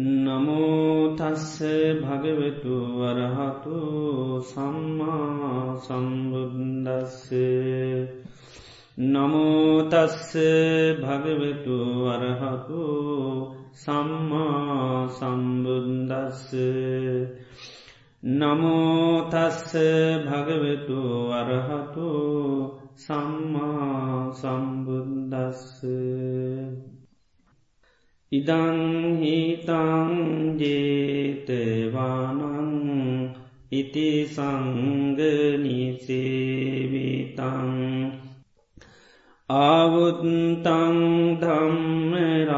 නමෝතස්ස භගවෙතු වරහතු සම්මා සම්බුද්දස්ස. නමෝතස්ස භගවෙතු වරහතු සම්මා සම්බුද්දස්ස. නමෝතස්ස භගවෙතු වරහතු සම්මා සම්බුද්දස්ස. ඉදංහිතංජේතවානං ඉති සංගනිසේවිතං ආවුත්තං ධම්මරාජීන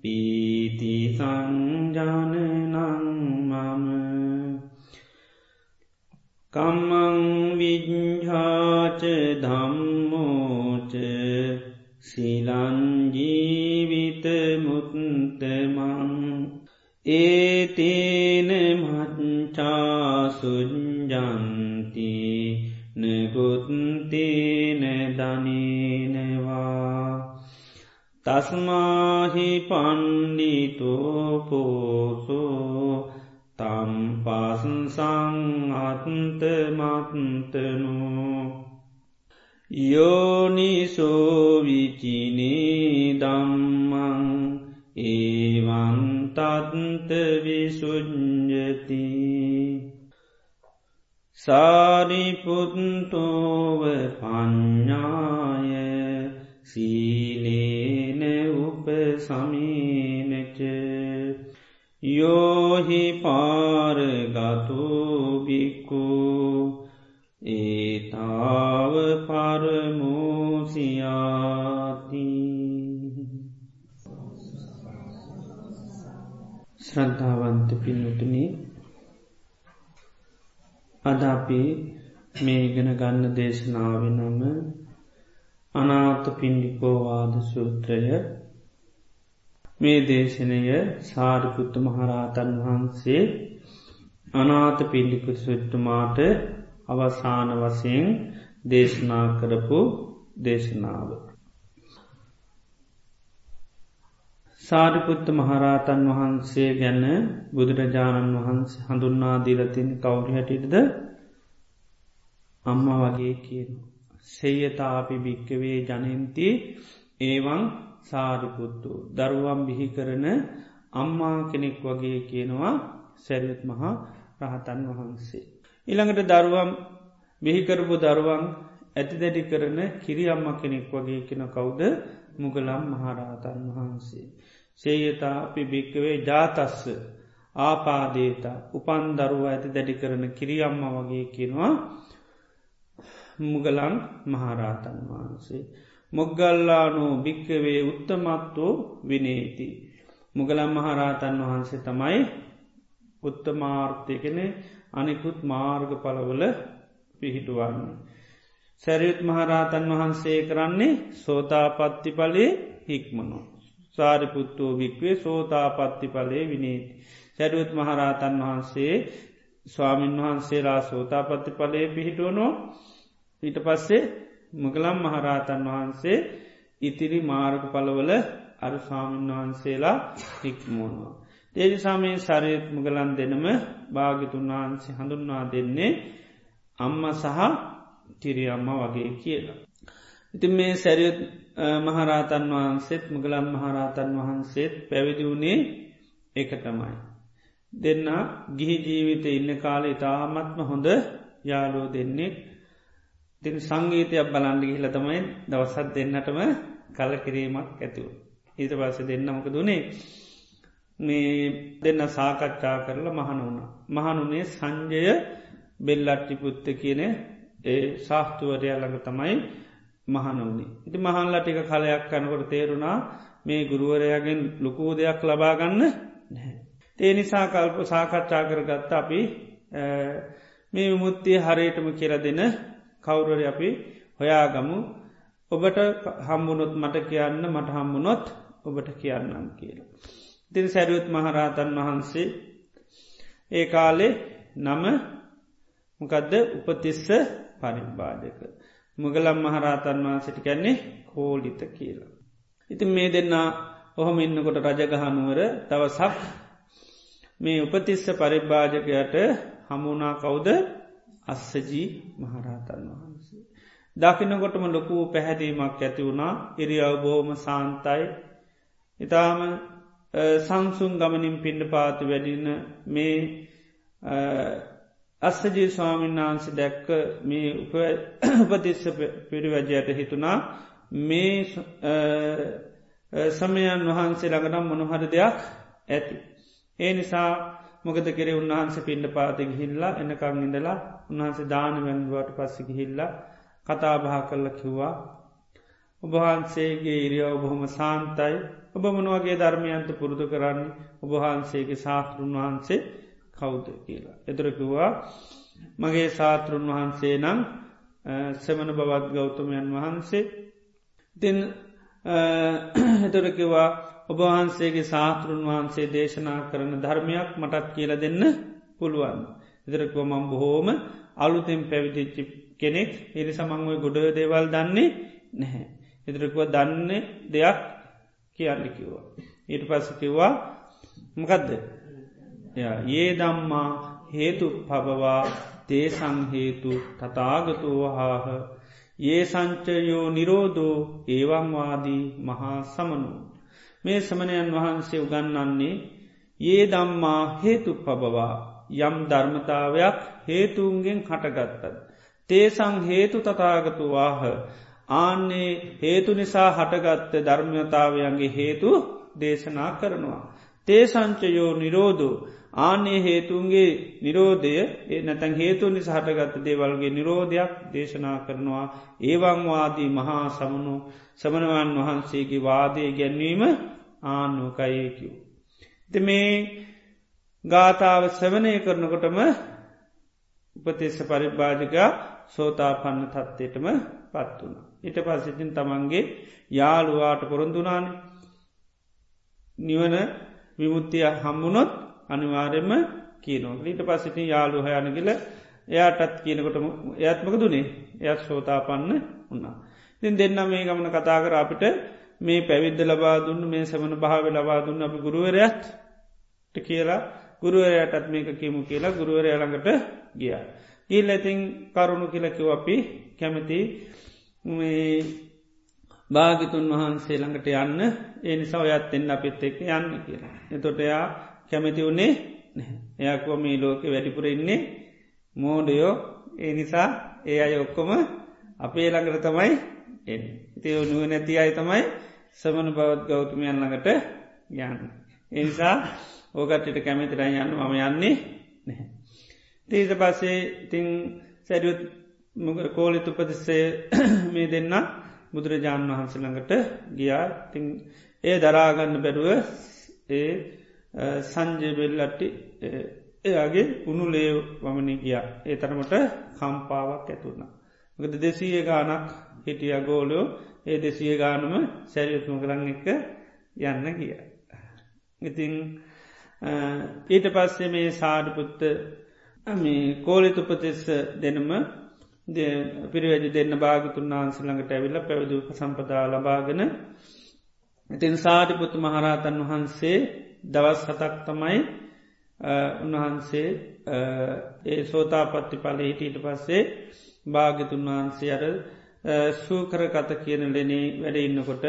පීති සංජානනං මම කම්මං විඤ්හාච ධම්මෝච සිලංජීවිතමුත්තමං ඒතේන මච්චාසුජ්ජන්ති නකුත්තේන දනේනවා තස්මාහි පණ්ඩිතෝපෝසෝ තම්පසං අත්තමත්තනෝ යෝනිසෝවිචිනේ දම්මං ඒවන්තත්ත විසුජ්ජති සාරිපුත්තෝව පඤ්ඥාය සීලේන උප සමීනච යෝහි පාරගතෝබික්කෝ ඒතාව පරමෝසියාති. ශ්‍රද්ධාවන්ත පින්නතුන අද අපි මේගෙන ගන්න දේශනාව නම අනාත පින්ඩිකෝවාද සූත්‍රය. මේ දේශනය සාරිපුත්තු මහරාතන් වහන්සේ අනාත පිල්ලිකු සුට්ටුමාට අවසාන වසයෙන් දේශනා කරපු දේශනාව. සාරිපුත්ත මහරාතන් වහන්සේ ගැන බුදුරජාණන් වහන්සේ හඳුන්නා දීලතින් කවුරු හැටිටද අම්ම වගේ කියන. සෙයතාපි භික්කවේ ජනන්ති ඒවන් සාරිපුත්තු දරුවම් බිහි කරන අම්මා කෙනෙක් වගේ කියනවා සැරියත් මහා රහතන් වහන්සේ. ඉළඟට දරුවම් බිහිකරපු දරුවන් ඇති දැඩි කරන කිරි අම්ම කෙනෙක් වගේ කෙන කවුද මුගලම් මහරහතන් වහන්සේ. සේයතා අපි භික්කවේ ජාතස්ස ආපාදේතා උපන් දරුව ඇති දැඩි කරන කිරියම්ම වගේ කෙනවා මුගලන් මහරහතන් වහන්සේ. මොග්ගල්ලානෝ භික්කවේ උත්තමත්වෝ විනේති. මුගලම් මහරහතන් වහන්සේ තමයි උත්තමාර්ථයකෙන අනිකුත් මාර්ග පලවල පිහිටුවන්න. සැරියුත් මහරහතන් වහන්සේ කරන්නේ සෝතාපත්ති පලේ හික්මනු. සාරිපුත්තෝ භික්වේ සෝතාපත්ති පලේ විනීති. සැරුවත් මහරහතන් වහන්සේ ස්වාමීන් වහන්සේලා සෝතාපත්ති පලේ පිහිටුවනෝ ඊට පස්සේ මුගලම් මහරහතන් වහන්සේ ඉතිරි මාර්ග පලවල අර ස්වාමීන් වහන්සේලා හික්මුණවා. ඒනිසාමේ සරයත් මුගලන් දෙනම භාගිතුන් වහන්සේ හඳුන්වා දෙන්නේ අම්ම සහ කිරියම්ම වගේ කියලා. ඉතින් මේ සැරියත් මහරාතන් වහන්සේත් මුගලන් මහරාතන් වහන්සේත් පැවිදි වුණේ එක තමයි. දෙන්න ගිහි ජීවිත ඉන්න කාලේ ඉතාමත්ම හොඳ යාලෝ දෙන්නේ තින් සංගීතයක් බලන්ඩි හිල තමයි දවසත් දෙන්නටම කල කිරීමක් ඇතුව. ඊට පස්ස දෙන්නමක දුනේ මේ දෙන්න සාකච්ඡා කරලා මහන වුණ. මහනුනේ සංජය බෙල්ලට්ටි පුත්ත කියන ඒ ශාස්තුවරය ළඟ තමයි මහනවුණේ. ඉති මහන්ලා ටික කලයක් කනකොට තේරුණා මේ ගුරුවරයාගෙන් ලොකූ දෙයක් ලබාගන්න නැහැ. ඒ නිසා කල්ප සාකච්ඡා කරගත්ත අපි මේ විමුත්තිය හරයටම කියර දෙන කවුරර අපි හොයාගමු ඔබට හම්බුනොත් මට කියන්න මට හම්බුනොත් ඔබට කියන්නම් කියලා. තින් සැරියුත් මහරහතන් වහන්සේ ඒ කාලේ නම මොකදද උපතිස්ස පරිබ්බාජක. මුගලම් මහරහතන් වහන්සට කැන්නේ කෝලිත කියලා. ඉතින් මේ දෙන්න ඔහොම ඉන්නකොට රජගහනුවර තවසක් මේ උපතිස්ස පරිභ්භාජකයට හමුණනා කවුද අස්සජී මහරහතන් වහන්සේ. දකිනකොටම ලොකූ පැහැදීමක් ඇති වුණා ඉරියව් බෝම සාන්තයි ඉතාම සංසුන් ගමනින් පිණ්ඩ පාති වැඩින මේ අස්සජී ස්වාමීන් වහන්සේ දැක්ක මේ උපතිස්ස පිරිවැජයට හිතුනා මේ සමයන් වහන්සේ ළඟනම් මොනහර දෙයක් ඇති. ඒ නිසා මොකද කෙරේ උන්වහන්සේ පිණ්ඩ පාතික හිල්ලා එනකං ඉඳලා උන්වහන්සේ දාන වැන්දුවට පස්සික හිල්ලා කතාබහ කරල කිව්වා ඔබහන්සේගේ ඉරිය ඔබහොම සාන්තයි ඔබ මොනුවගේ ධර්මයන්ත පුරුදු කරන්නේ ඔබහන්සේගේ ශාස්තෘන් වහන්සේ කෞුද කියලා. එතුරකිවා මගේ සාතෘන් වහන්සේ නම් සෙමන බවත් ගෞතමයන් වහන්සේ තින් එතුරකිවා ඔබවහන්සේගේ සාතෘන් වහන්සේ දේශනා කරන ධර්මයක් මටත් කියල දෙන්න පුළුවන්. එදරකුව මං බොහෝම අලුතෙන් පැවිදිච්චි කෙනෙක් එරි සමංව ගොඩ දේවල් දන්නේ නැහැ. එදරකුව දන්නේ දෙයක් කියන්න කිව්වා. ඊට පස්ස කිව්වා මකදද. ඒ දම්මා හේතු පබවා තේසංහේතු තතාගතුවහාහ ඒ සංචයෝ නිරෝධෝ ඒවංවාදී මහා සමනු. මේ සමනයන් වහන්සේ උගන්නන්නේ ඒ දම්මා හේතු පබවා යම් ධර්මතාවයක් හේතුන්ගෙන් හටගත්තද. තේසං හේතු තතාගතුවාහ ආන්නේ හේතු නිසා හටගත්ත ධර්මතාවයන්ගේ හේතු දේශනා කරනවා. තේසංචයෝ නිරෝධෝ ආනේ හේතුන්ගේ නිරෝධය ඒ නැතැන් හේතු නිස හටගත්ත දේවල්ගේ නිරෝධයක් දේශනා කරනවා ඒවංවාදී මහා සමනු සමනවන් වහන්සේගේ වාදය ගැන්වීම ආනුකයකිව්. ද මේ ගාථාව සවනය කරනකොටම උපතිස්ස පරිභාජක සෝතා පන්න තත්වයටම පත් වුණ. ඊට පස්සිතින් තමන්ගේ යාළුවාට පොරොන්දුනාන නිවන විමුත්තිය හම්බුණොත් අනිවාර්යම කියනෝ ඊට පස්සිති යාලු හයනගල එයාටත් කියනකොට එයත්මක දුනේ එයත් සෝතාපන්න උන්නා. ඉතින් දෙන්න මේ ගමන කතා කර අපිට මේ පැවිද්ද ලබා දුන්න මේ සමන භාව ලබා දුන්න අපි ගුරුවරයත් කියලා ගුරුවරයටත් මේක කියමු කියලා ගුරුවරය ළඟට ගිය. ඊල් ඇතින් කරුණු කියලකිව අපි කැමති භාගිතුන් වහන්සේ ළඟට යන්න ඒ නිසා ඔයත් එන්න අපිත් එක්ක යන්න කියලා. එතොට එයා කැමති වුණේ එයක්ව මේ ලෝක වැඩිපුර ඉන්නේ මෝඩයෝ ඒ නිසා ඒ අය ඔක්කොම අපේ ළඟට තමයි එ ඉතිය නුව නැති අයි තමයි සමන බවත් ගෞතමයන් ළඟට යන්න. එනිසා ඕකටට කැමතිර යන්න මම යන්නේ නැහැ. තීත පස්සේ ඉතිං සැරියුත් කෝලිතු උපතිස්සේ මේ දෙන්න බුදුරජාණන් වහන්ස ළඟට ගියා තිං ඒ දරාගන්න බැරුව ඒ සංජයබෙල්ලට්ටි එයාගේ උනුලේ වමනි ගිය ඒ තරමට කම්පාවක් ඇතුුණ. ගද දෙසීය ගානක් හිටිය ගෝලයෝ ඒ දෙසිය ගානම සැරියුත්ම කරන්න එක යන්න ගිය. ඉතිං ඊට පස්සේ මේ සාඩපුත්ත මේ කෝලිතුපතිස්ස දෙනම පිරිවැජි දෙන්න භාගතුන් වහන්සළඟට ඇවිල්ල පැවිදු සම්පදා ලබාගෙන ඉතින් සාධිපුතු මහරහතන් වහන්සේ දවස් හතක් තමයි උන්වහන්සේ ඒ සෝතාපත්ති පල හිටීට පස්සේ භාගතුන් වහන්සේ අර සූකර කත කියන ලෙනේ වැඩ ඉන්නකොට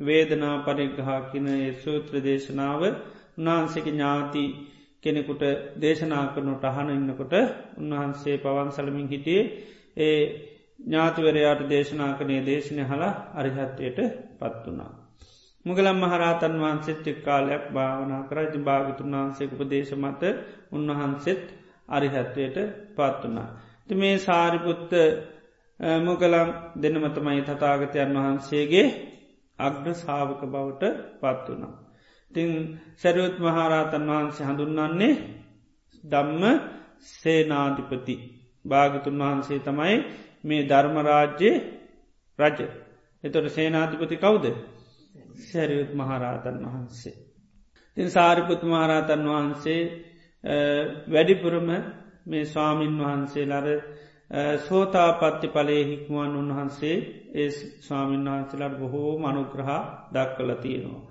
වේදනා පරිග්‍රහා කියන සූත්‍ර දේශනාව උන්වහන්සේක ඥාති කෙනෙකුට දේශනා කරනට අහන ඉන්නකොට උන්වහන්සේ පවන් සලමින් හිටියේ ඒ ඥාතිවරයාට දේශනා කනේ දේශනය හලා අරිහත්වයට පත් වනා. මුගලම් මහරාතන් වහන්සේත් එක්කාලයක් භාවනා කරජ භාගතුන් වහන්සේක උපදේශ මත උන්වහන්සෙත් අරිහත්වයට පත් වනා. ති මේ සාරිපුත්ත මුගලම් දෙනමතමයි තතාගතයන් වහන්සේගේ අග්‍ර සාාවක බවට පත් වනා. තිං සැරුවත් මහාරාතන් වහන්සේ හඳුන්නන්නේ දම්ම සේනාධිපති භාගතුන් වහන්සේ තමයි මේ ධර්මරාජ්‍යය රජ එතොට සේනාධිපති කවුද සැරියුත් මහරාතන් වහන්සේ. තින් සාරිපුත් මහරාතන් වහන්සේ වැඩිපුරම මේ ස්වාමීන් වහන්සේ ලර සෝතා පත්ති පලේ හික්මුවන් උන්වහන්සේ ඒ ස්වාමීන් වහන්සේලාට බොහෝ මනුග්‍රහ දක්කල තියෙනවා.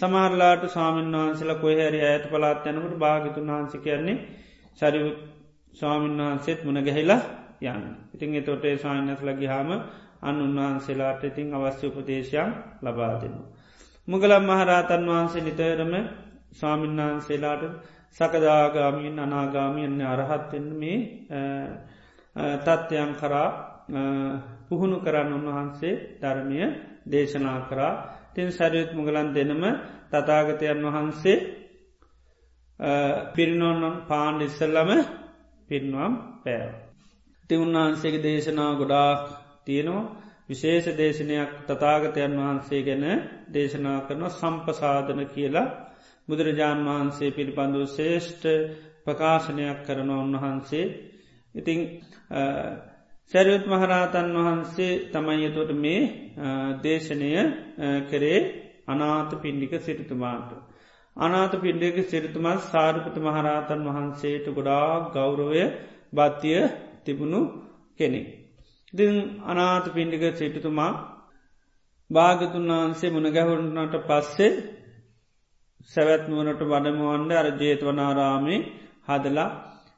සමහරලාට ස්වාමීන් වහන්සේල කොහැරි ඇයට පලාත් යනකට භාගිතුන් වහන්ස කියන්නේ ශරිව ස්වාමීන් වහන්සේත් මුණ ගැහිලා යන්න. ඉතින් එතොටේ ස්වාන්නස්ල ගිහාම අන් උන්වහන්සේලාට ඉතින් අවශ්‍ය උපදේශයන් ලබා දෙනවා. මුගලම් මහරාතන් වහන්සේ නිතරම ස්වාමීන් වහන්සේලාට සකදාගාමීන් අනාගාමීන්න අරහත්වෙන් මේ තත්ත්වයන් කරා පුහුණු කරන්න උන්වහන්සේ ධර්මය දේශනා කරා තින් සැරියුත් මුගලන් දෙනම තතාගතයන් වහන්සේ පිරිනොන්නම් පාණ්ඩ ඉස්සල්ලම පිරිනුවම් පෑව. ති උන්වහන්සේගේ දේශනා ගොඩාක් තියෙනවා. විශේෂ දේශනයක් තතාගතයන් වහන්සේ ගැන දේශනා කරන සම්පසාධන කියලා. බුදුරජාණන් වහන්සේ පිළිබඳු ශේෂ්ඨ ප්‍රකාශනයක් කරන උන්වහන්සේ. ඉතිං සැරියුත් මහරහතන් වහන්සේ තමයියතොට මේ දේශනය කරේ අනාත පින්ඩික සිරිතුමාට. අනාත පින්ඩික සිරිතුමත් සාර්පත මහරහතන් වහන්සේට ගොඩා ගෞරවය බත්තිය තිබුණු කෙනෙක්. ඉති අනාත පින්ඩික සිටතුමා භාගතුන් වහන්සේ මුණගැහුරුණට පස්සේ සැවැත්නුවනට වඩමුවන්ඩ අර ජේතවනාරාමේ හදලා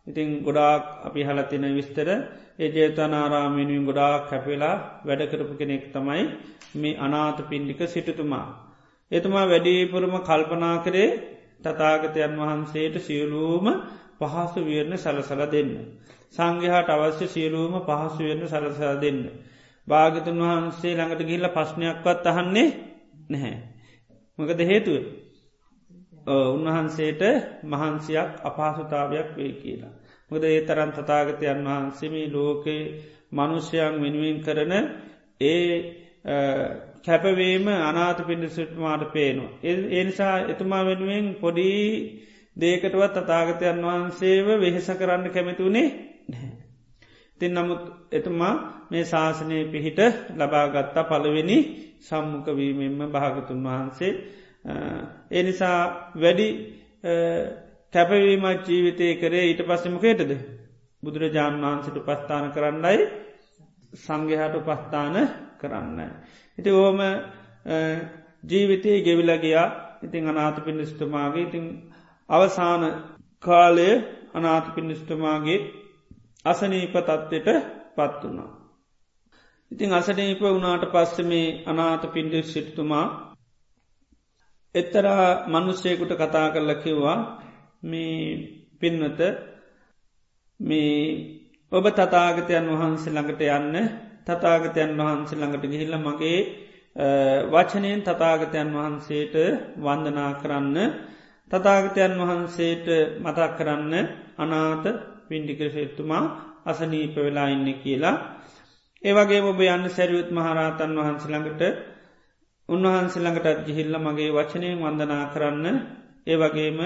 ඉතිං ගොඩාක් අපි හලතින විස්තර ඒ ජේතනාරාමිනුවෙන් ගොඩාක් කැපවෙලා වැඩකරපු කෙනෙක් තමයි මේ අනාත පින්ඩික සිටතුමා. එතුමා වැඩීපුරම කල්පනා කරේ තතාගතයන් වහන්සේට සියලූම පහසු වියරණ සලසල දෙන්න. සංගහට අවශ්‍ය සියලූම පහසු වෙන්න සලසල දෙන්න. භාගතුන් වහන්සේ ළඟට ගිල්ල ප්‍රශ්නයක්වත් අහන්නේ නැහැ. මකද හේතුව. උන්වහන්සේට මහන්සියක් අපහසුතාවයක් වේ කියලා. මොද ඒ තරන් තතාගතයන් වහන්සේම ලෝකේ මනුෂ්‍යයන් වෙනුවෙන් කරන ඒ කැපවීම අනාත පිඩි සිට්මාට පේනවා. එනිසා එතුමා වෙනුවෙන් පොඩි දේකටවත් තතාගතයන් වහන්සේව වෙහෙස කරන්න කැමැතුනේ තින් නමුත් එතුමා මේ ශාසනය පිහිට ලබාගත්තා පළවෙනි සම්මුකවීමෙන්ම භාගතුන් වහන්සේ එනිසා වැඩි කැපවීමත් ජීවිතය කරේ ඊට පස්සමකේටද බුදුරජාණන් වහන්සට පස්ථාන කරන්නයි සංගහට පස්ථාන කරන්න. ඉති ඕම ජීවිතයේ ගෙවිලගයා ඉතිං අනාත පිණිස්තුමාගේ ඉතිං අවසාන කාලය අනාත පිණිස්තුමාගේ අසනීප තත්ත්වයට පත් වුණා. ඉතිං අසනීප වුණාට පස්ස මේ අනාත පින්ඩි සිටතුමා එත්තරා මනුස්සයකුට කතා කරල කිව්වා මේ පින්නත මේ ඔබ තතාගතයන් වහන්සේ ළඟට යන්න තතාගතයන් වහන්සේ ළඟට ගිහිල්ල මගේ වචනයෙන් තතාගතයන් වහන්සේට වන්දනා කරන්න තතාගතයන් වහන්සේට මතක් කරන්න අනාත පින්ඩිකරශේතුමා අසනීප වෙලා ඉන්න කියලා. ඒවගේ ඔබ යන්න සැරියුත් මහරහතන් වහන්සළඟට උන්වහන්සළඟටත් ගිහිල්ල මගේ වචනය වන්දනා කරන්න. ඒ වගේම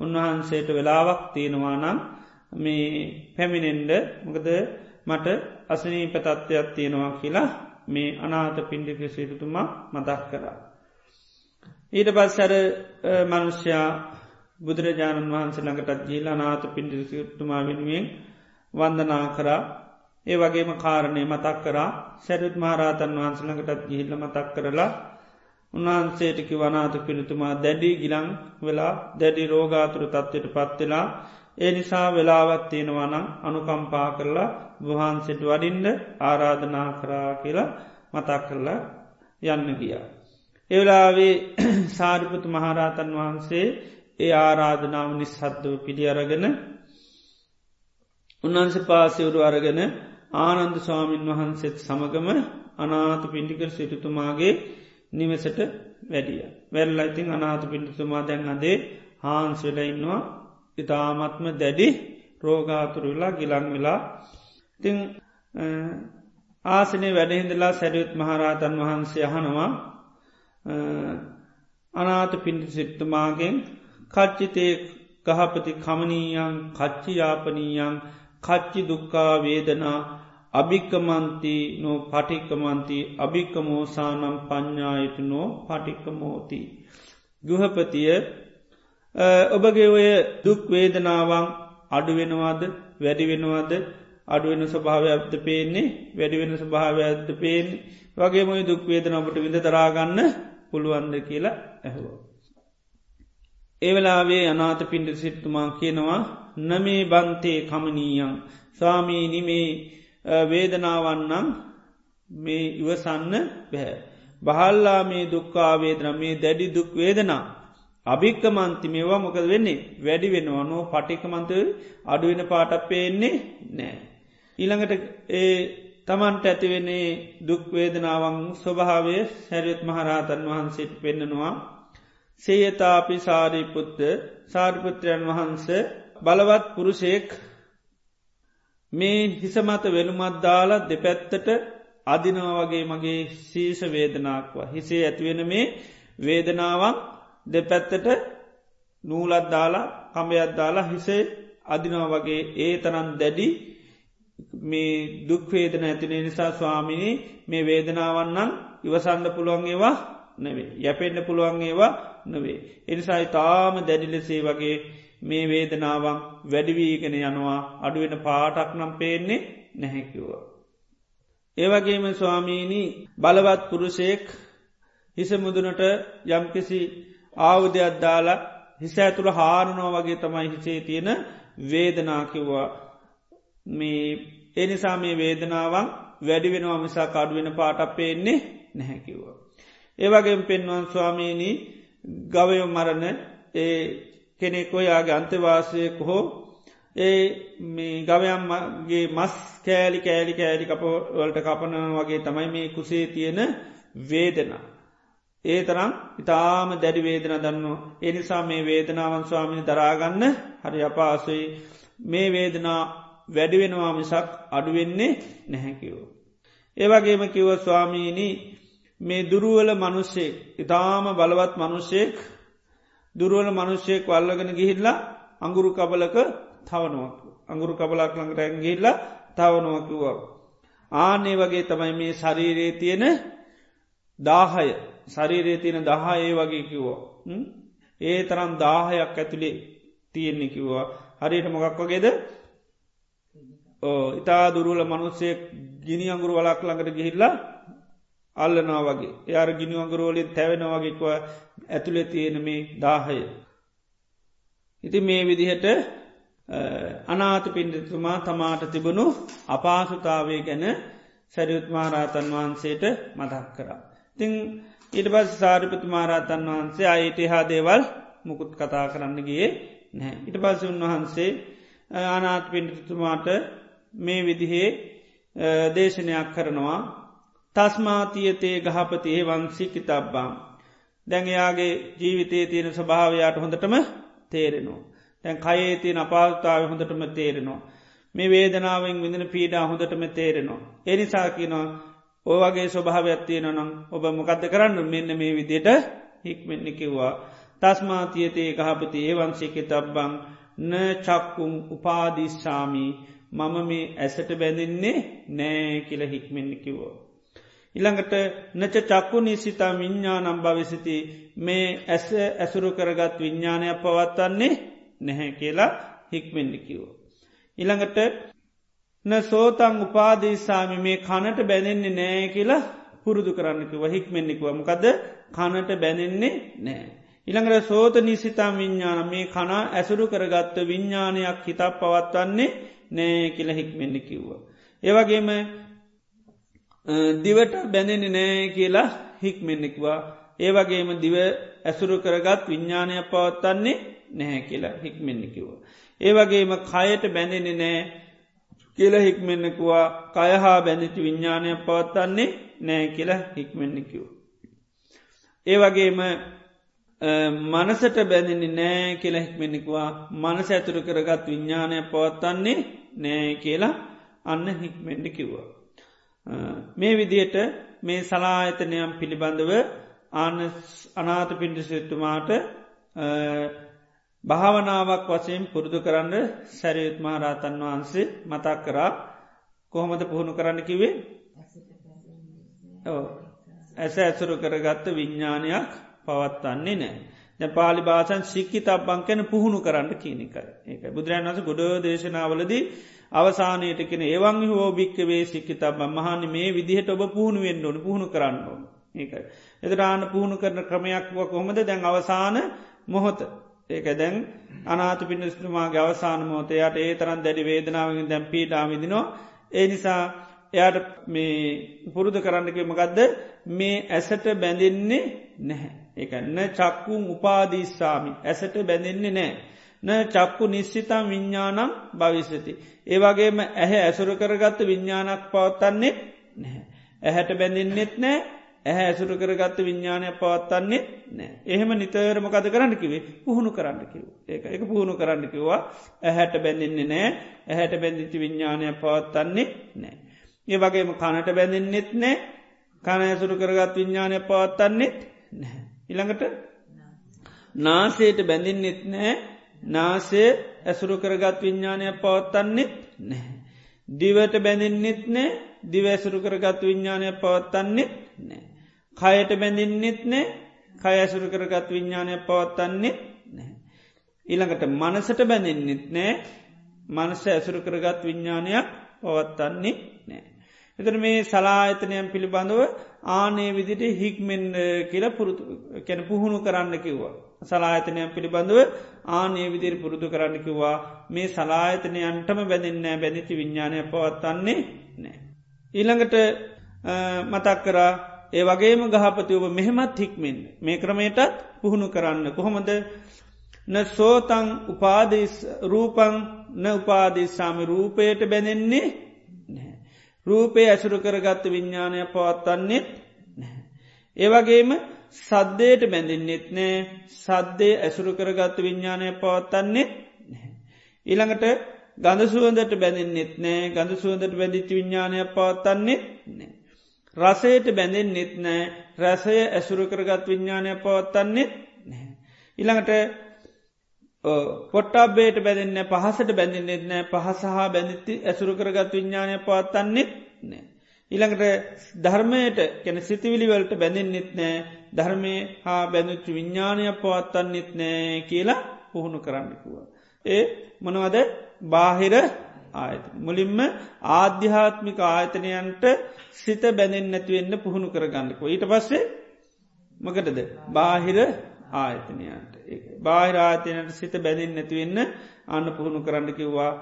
උන්වහන්සේට වෙලාවක් තියෙනවානම් මේ පැමිණෙන්ඩ මොකද මට අසනී පතත්වයක් තියෙනවා කියලා මේ අනාත පින්ඩික සිටතුමා මදක් කරා. ඊට පස්සර මනුෂ්‍යයා බුදුරජාණන් වහන්සේ ළඟටත් ජීල නාත පින්ඩිසිතුමා වෙනුවෙන් වන්දනා කරා. ඒ වගේම කාරණය මතක් කරා. සැරුත් මහරාතන් වහන්සළඟටත් ගිහිල්ල මතක් කරලා උන්වහන්සේටකි වනාත පිළිතුමා දැඩි ගිලං වෙලා දැඩි රෝගාතුරු තත්ත්වයට පත්වෙලා ඒ නිසා වෙලාවත් තියෙනවනම් අනුකම්පා කරලා වහන්සෙට වඩින්ඩ ආරාධනා කරා කියලා මතක් කරලා යන්න ගියා. එවලාවේ සාරිපුතු මහරාතන් වහන්සේ ඒ ආරාධනාව නිස්සද්දව පිළි අරගෙන උන්වන්ස පාසවුරු අරගෙන ආනන්ද ස්වාමීන් වහන්සේත් සමගම අනාත පින්ඩිකර සිටුතුමාගේ නිවසට වැඩිය. වැල්ල ඉතින් අනාත පිඩිතුමා දැන් අදේ හාන්ස් වෙල ඉන්නවා ඉතාමත්ම දැඩි රෝගාතුරුලා ගිලං වෙලා තිං ආසනේ වැඩහිඳලා සැරියුත් මහරාතන් වහන්සේ අහනවා අනාත පිඩි සිට්තුමාගෙන් කච්චිතේ ගහපති කමනීයන් කච්චි යාපනීයන් කච්චි දුක්කා වේදනා අභික්කමන්ති නෝ පටික්කමන්ති අභික්කමෝසානම් ප්ඥායතුනෝ පටික්කමෝති. ගුහපතිය ඔබගේ ඔය දුක් වේදනාවන් අඩුවෙනවාද වැඩිවෙනවාද අඩුවෙන ස්වභාවයක්ද පේන්නේ වැඩිවෙන ස්වභාවයක්ද පේෙන් වගේ මොයි දුක්වේදන ඔබට විඳ තරාගන්න පුළුවන්ද කියලා ඇහුව. ඒවෙලාවේ අනාත පින්ඩ සිට්තුමා කියනවා නමේ බන්තේ කමනීයන් ස්වාමී නිමේ වේදනාවන්නම් මේ ඉවසන්න බැහැ. බහල්ලා මේ දුක්කාවේදන මේ දැඩි දුක් වේදනා. අභික්කමන්ති මේවා මොකද වෙන්නේ වැඩි වෙනවා නෝ පටිකමන්ත අඩුවෙන පාටක් පේන්නේ නෑ. ඊළඟට ඒ තමන්ට ඇතිවෙන්නේ දුක්වේදනාවන් ස්වභාවය සැරියුත් මහරහතන් වහන්සේට පෙන්න්නනවා සේයතාපි සාරීපුත්ත සාරිපුත්‍රයන් වහන්ස බලවත් පුරුෂයෙක් මේ හිසමත වෙනුමත් දාලා දෙපැත්තට අදිනවා වගේ මගේ සීෂ වේදනාක්වා හිසේ ඇතිවෙන මේ වේදනාවන් දෙපැත්තට නූලත් දාලා කමයක් දාලා හිසේ අදිනවා වගේ ඒ තරන් දැඩි මේ දුක්වේදන ඇතිනේ නිසා ස්වාමිනී මේ වේදනාවන්නම් ඉවසන්න පුළුවන් ඒවා නෙවේ යැපෙන්න්න පුළුවන් ඒවා නොවේ. එනිසායි තාම දැඩිලෙසේ වගේ මේ වේදනාවන් වැඩිවීගෙන යනවා අඩුවෙන පාටක් නම් පේන්නේ නැහැකිවවා. ඒවගේම ස්වාමීණී බලවත් පුරුෂයෙක් හිස මුදුනට යම්කිසි ආවුදයක් දාලා හිස ඇතුළ හාරනෝ වගේ තමයි හිසේ තියෙන වේදනාකිව්වා මේ එනිසා මේ වේදනාවන් වැඩි වෙනවා මිසා කඩුවෙන පාටක් පේන්නේ නැහැකිවවා. ඒවගේම පෙන්වන් ස්වාමීණී ගවය මරණ ඒ කෙනෙක් ඔයාගේ අන්තවාසයක හෝ ඒ මේ ගවයම්ගේ මස් කෑලි කෑලි කෑලි කපවලට කපන වගේ තමයි මේ කුසේ තියෙන වේදනා. ඒ තරම් ඉතාම දැඩි වේදන දන්නවා. එනිසා මේ වේදනාවන් ස්වාමිනි දරාගන්න හරි අපාසුයි මේ වේදනා වැඩිවෙනවා මිසක් අඩුවෙන්නේ නැහැකිවෝ. ඒවගේම කිව ස්වාමීණී මේ දුරුවල මනුස්සෙක් ඉතාම බලවත් මනුෂ්‍යයෙක් දුරුවල මනුෂ්‍යයෙක් වල්ලගෙන ගිහිල්ලා අඟුරු කබලක තවනුවක් අඟුරු කබලක් ළඟට ඇගිල්ලා තවනුවකිව්වා. ආනේ වගේ තමයි මේ ශරීරයේ තියෙන දාහය. ශරීරයේ තියෙන දහ ඒ වගේ කිව්වා. ඒ තරම් දාහයක් ඇතුළේ තියෙන්නේ කිව්වා. හරියට මොකක් වගේද? ඉතා දුරුවල මනුස්සෙක් ගිනි අඟුරු වලක් ළඟට ගිහිල්ලා අල්ලනා වගේ. යාර ගිනි අඟුරුවලින් තැවෙනවාගේකව ඇතුළෙ තියෙන මේ දාහය. ඉති මේ විදිහට අනාත පින්ඩතුමා තමාට තිබුණු අපාසුතාවය ගැන සැරියුත්මාරාතන් වහන්සේට මතක් කරා. තිං ඊට පස් සාරිපතු මාරාතන් වහන්සේ අයිට හා දේවල් මුකුත් කතා කරන්න ගිය නෑ. ඉට පස්ස උන්වහන්සේ අනාත් පින්ඩතුමාට මේ විදිහේ දේශනයක් කරනවා තස්මාතියතේ ගහපතියේ වන්සි කිතබ්බාම්. දැඟයාගේ ජීවිතයේ තියෙන ස්වභාවයාට හොඳටම තේරෙනවා. තැන් කයේ තියෙන අපාතාව හොඳටම තේරෙනවා. මේ වේදනාවෙන් විඳන පීඩා හොඳටම තේරෙනවා. එනිසාකිනවා ඕවගේ ස්වභාවයක් තියෙන නම් ඔබ මොකක්ද කරන්න මෙන්න මේ විදියට හික්මෙන්න්න කිව්වා. තස්මාතියතේ ගහපති ඒවන්සික තබ්බං න චක්කුම් උපාදිස්සාමී මම මේ ඇසට බැඳෙන්නේ නෑ කියල හික්මෙන්න්න කිවෝ. ඉළඟට නච චක්කු නිසිතා විඤ්ඥා නම් භවිසිති මේ ඇස ඇසුරු කරගත් විඤ්ඥානයක් පවත්වන්නේ නැහැ කියලා හික්මෙන්ඩිකිවෝ. ඉළඟට න සෝතං උපාදේශාමි මේ කනට බැනෙන්නේ නෑ කියලා පුරුදු කරන්නකිව හික්මෙන්ඩිකුව මොකද කනට බැනෙන්නේ නෑ. ඉළඟට සෝත නිසිතා විඤ්ඥාන මේ කනා ඇසුරු කරගත්ත විඤ්ඥානයක් හිතක් පවත්වන්නේ නෑ කියල හික්මෙන්ඩි කිව්ව. ඒවගේම දිවට බැඳෙන නෑ කියලා හික්මෙන්නෙක්වා ඒවගේම දිව ඇසුරු කරගත් විඤ්ඥානය පවත්තන්නේ නැහැ කියලා හික්මෙන්නෙකිව. ඒවගේම කයට බැඳෙන නෑ කියල හික්මෙන්නෙකුවා කයහා බැඳිති විඤ්ඥානය පවත්තන්නේ නෑ කියලා හික්මෙන්නෙකිව. ඒවගේම මනසට බැඳෙන නෑ කියලා හික්මෙන්නෙකුවා මනස ඇතුරු කරගත් විඤ්ඥානය පවත්තන්නේ නෑ කියලා අන්න හික්මෙන්ඩි කිව්වා. මේ විදියට මේ සලායතනයම් පිළිබඳව ආන අනාත පිඩිසිතුමාට භාවනාවක් වසයෙන් පුරුදු කරන්න සැරයුත් මහරාතන් වහන්සේ මතක් කරා. කොහොමද පුහුණු කරන්න කිවේ ඇස ඇසුරු කරගත්ත විඤ්ඥානයක් පවත්වන්නේ නෑ. ද පාලි භාෂන් සික්කි තබ්බං කැන පුහුණු කරන්න කියනකයි ඒක බුදුරන් වස ගොඩ දේශනාවලදී අවසානයට කෙන ඒවන් හෝ භික්කවේ සික්කි තබ මහන්න මේ විදිහට ඔබ පුහුණු වෙන්න ඕන පුහුණු කරන්න ඕන ඒකයි. එදරාන පුහුණු කරන ක්‍රමයක්ව කොහොමද දැන් අවසාන මොහොත ඒක දැන් අනාත පිණිස්තුමාගේ අවසාන මෝතයට ඒ තරන් දැඩි වේදනාවෙන් දැම් පීටාමිදිනවා ඒ නිසා එයාට මේ පුරුදු කරන්නකමකක්ද මේ ඇසට බැඳෙන්නේ නැහැ. එකන්න චක්කුම් උපාදීස්සාමි ඇසට බැඳෙන්නේ නෑ. න චක්කු නිශ්චිතම් විඤ්ඥානම් භවිස්සති. ඒවගේම ඇහැ ඇසුරු කරගත්ත විඤ්ඥානක් පවත්තන්නේ නැහැ. ඇහැට බැඳින්නෙත් නෑ ඇහැ ඇසුරු කරගත්ත විඤ්ඥානය පවත්තන්නේ නෑ. එහෙම නිතරම කද කරන්න කිවේ පුහුණු කරන්න කිව. ඒක එක පුහුණු කරන්න කිව්වා ඇහැට බැඳින්නේ නෑ ඇහැට බැඳිති විඤ්ඥානය පවත්තන්නේ නෑ. ඒ වගේම කනට බැඳින්නෙත් නෑ කන ඇසුරු කරගත් විඤ්ඥානය පවත්තන්නෙත් නැහැ. ඉළඟට නාසේට බැඳින්නෙත් නෑ නාසේ ඇසුරු කරගත් විඤ්ඥානය පවත්තන්නෙත් නැහැ. දිවට බැඳින්නෙත් නෑ දිව ඇසුරු කරගත් විඤ්ඥානය පවත්තන්නෙත් නෑ. කයට බැඳින්නෙත් නෑ කය ඇසුරු කරගත් විඤ්ඥානය පවත්තන්නෙත් නැහැ. ඊළඟට මනසට බැඳින්නෙත් නෑ මනස ඇසුරු කරගත් විඤ්ඥානයක් පවත්තන්නේ නෑ. එතර මේ සලායතනයන් පිළිබඳව ආනේ විදිට හික්මෙන් කියල පුරුතු කැන පුහුණු කරන්න කිව්වා. සලායතනයන් පිළිබඳව ආනේ විදිරි පුරුදු කරන්න කිව්වා. මේ සලායතනයන්ටම බැඳන්නෑ බැඳිති විඤ්ඥානය පවත්තන්නේ නෑ. ඊළඟට මතක් කරා ඒ වගේම ගහපති ඔබ මෙහෙමත් හික්මෙන් මේ ක්‍රමයටත් පුහුණු කරන්න. කොහොමද? න සෝතං උපාදිස් රූපං න උපාදිස්සාමි රූපයට බැඳෙන්නේ රූපේ ඇසුරු කරගත්ත විඤ්ඥානය පවත්තන්නෙත් ඒවගේම සද්දයට බැඳින්නෙත් නෑ. සද්දේ ඇසුරු කරගත්ත විඤ්ඥානය පවත්තන්නෙත් ඊළඟට ගඳ සුවන්දට බැඳින්නෙත් නෑ. ගඳ සුවන්දට බැඳිච්චි විඤ්ඥානය පවත්තන්නෙත් නෑ. රසයට බැඳෙන්න්නෙත් නෑ. රැසය ඇසුරු කරගත් විඤ්ඥානය පවත්තන්නෙත් නෑ. ඉළඟට පොට්ටබ්බේට බැඳන්න පහසට බැඳන්නෙත් නෑ. පහසහා බැඳිති ඇසුරු කරගත් විඤ්ඥානය පවත්තන්නෙත් නෑ. ඉළඟට ධර්මයට කැන සිතිවිලිවලට බැඳෙන්න්නෙත් නෑ. ධර්මය හා බැඳුච්චු විඤ්ඥානය පවත්තන්නෙත් නෑ කියලා පුහුණු කරන්නකුව. ඒ මොනවද බාහිර ආයත. මුලින්ම ආධ්‍යාත්මික ආයතනයන්ට සිත බැඳෙන් නැතිවෙන්න පුහුණු කරගන්නකෝ. ඊට පස්සේ මකටද බාහිර ආයතනයන්ට බාහිරාතයනට සිත බැඳින් නැතිවෙන්න අන්න පුහුණු කරන්න කිව්වා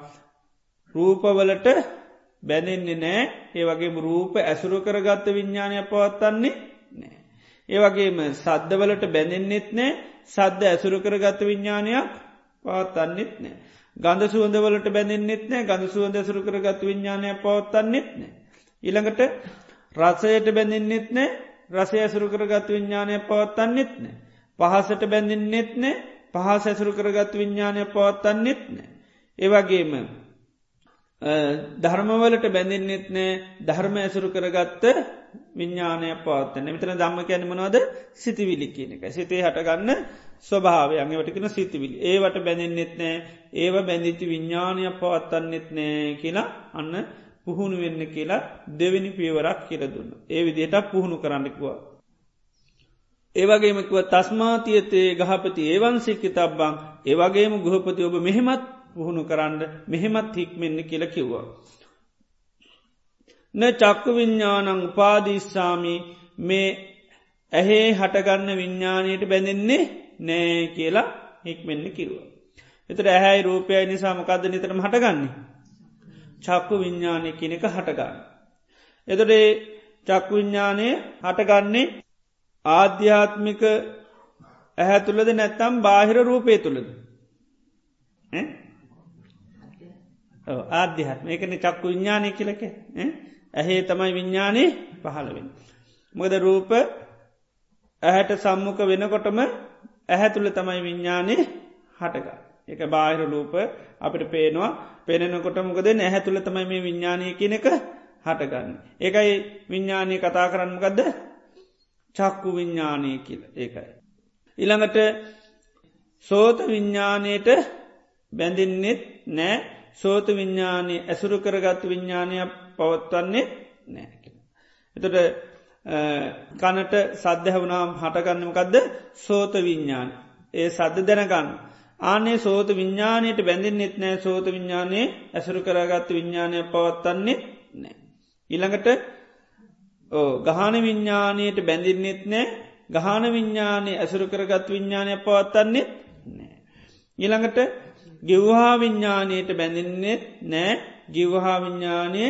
රූපවලට බැඳෙන්නේ නෑ ඒ වගේම රූප ඇසුරු කරගත්ත විඤ්ඥානය පවත්තන්නේ නෑ. ඒවගේම සද්ධවලට බැඳෙන්න්නෙත් නෑ සද්ධ ඇසුරු කරගත්ත විඤ්ඥානයක් පවත්තන්නෙත් නෑ. ගඳ සුවඳවලට බැඳෙන්න්නෙත් නෑ ගඳ සුවඳ ඇසුරු කරගත් විඤ්ඥානය පවත්තන්නෙත් නෑ. ඉළඟට රසයට බැඳෙන්න්නෙත් නෑ රසය ඇසුරු කරගත් විඤ්ඥානය පවත්තන්නෙත් නෑ. පහසට බැඳින්නෙත් නෑ පහස ඇසුරු කරගත් විඤ්ඥානය පවත්තන්නෙත් නෑ. ඒවගේම ධර්මවලට බැඳින්නෙත් නෑ. ධර්ම ඇසුරු කරගත්ත විඤ්ඥානය පවත්තන්න මෙතන දම්ම කැනමනවද සිතිවිලි කියන එක සිතේ හටගන්න ස්වභාවය අඟවටකෙන සිතිවිලි. ඒවට බැඳින්නෙත් නෑ. ඒව බැඳිති විඤ්ඥානය පවත්තන්නෙත් නෑ කියලා අන්න පුහුණු වෙන්න කියලා දෙවැනි පියවරක් කියල දුන්න. ඒ විදිහට පුහුණු කරන්නකුවා ඒවගේමකුව තස්මාතියතේ ගහපති ඒවන්සික්කි තබ්බං ඒවගේම ගෘහපති ඔබ මෙහෙමත් පුහුණු කරන්න මෙහෙමත් හික්මෙන්න කියල කිව්වා. න චක්කු විඤ්ඥානං උපාදිස්සාමි මේ ඇහේ හටගන්න විඤ්ඥානයට බැඳෙන්නේ නෑ කියලා හික්මෙන්න කිරුව. එතට ඇහැයි රූපයයි නිසාමකක්ද නිතරම හටගන්නේ. චක්කු විඤ්ඥානය කියනක හටගන්න. එතොටේ චක්කු විඤ්ඥානය හටගන්නේ ආධ්‍යාත්මික ඇහැ තුළද නැත්තම් බාහිර රූපය තුළද ආධ්‍යාත්ම එකන චක්කු විඤ්ඥානය කියලක ඇහේ තමයි විඤ්ඥානය පහළවෙන්. මොද රූප ඇහැට සම්මුක වෙනකොටම ඇහැ තුළ තමයි විඤ්ඥානය හටක. එක බාහිර රූප අපිට පේනවා පෙනෙනකොට මොකද නැහැ තුළ තමයි මේ විඤ්ඥානය කියන එක හටගන්න. ඒකයි විඤ්ඥානය කතා කරන්නගදද චක්කු විඤ්ඥානය කියල ඒකයි. ඉළඟට සෝත විඤ්ඥානයට බැඳින්නෙත් නෑ සෝත විඤ්ඥානය ඇසුරු කරගත් විඤ්ඥානයක් පවත්වන්නේ නෑ. එතට කනට සද්ධහවුනාම් හටගන්නමකක්ද සෝත විඤ්ඥාන. ඒ සද්ධ දැනගන්න. ආනේ සෝත විඤ්ඥානයට බැඳින් නෙත් නෑ සෝත විඤ්ඥානයේ ඇසුරු කරගත්ත විඤ්ඥානය පවත්තන්නේ නෑ. ඉළඟට ගහන විඤ්ඥානයට බැඳින්නෙත් නෑ ගහන විඤ්ඥානය ඇසුරු කරගත් විඤ්ඥානය පවත්තන්නේ නෑ. ඊළඟට ගිව්හා විඤ්ඥානයට බැඳින්නෙත් නෑ ගිව්හා විඤ්ඥානය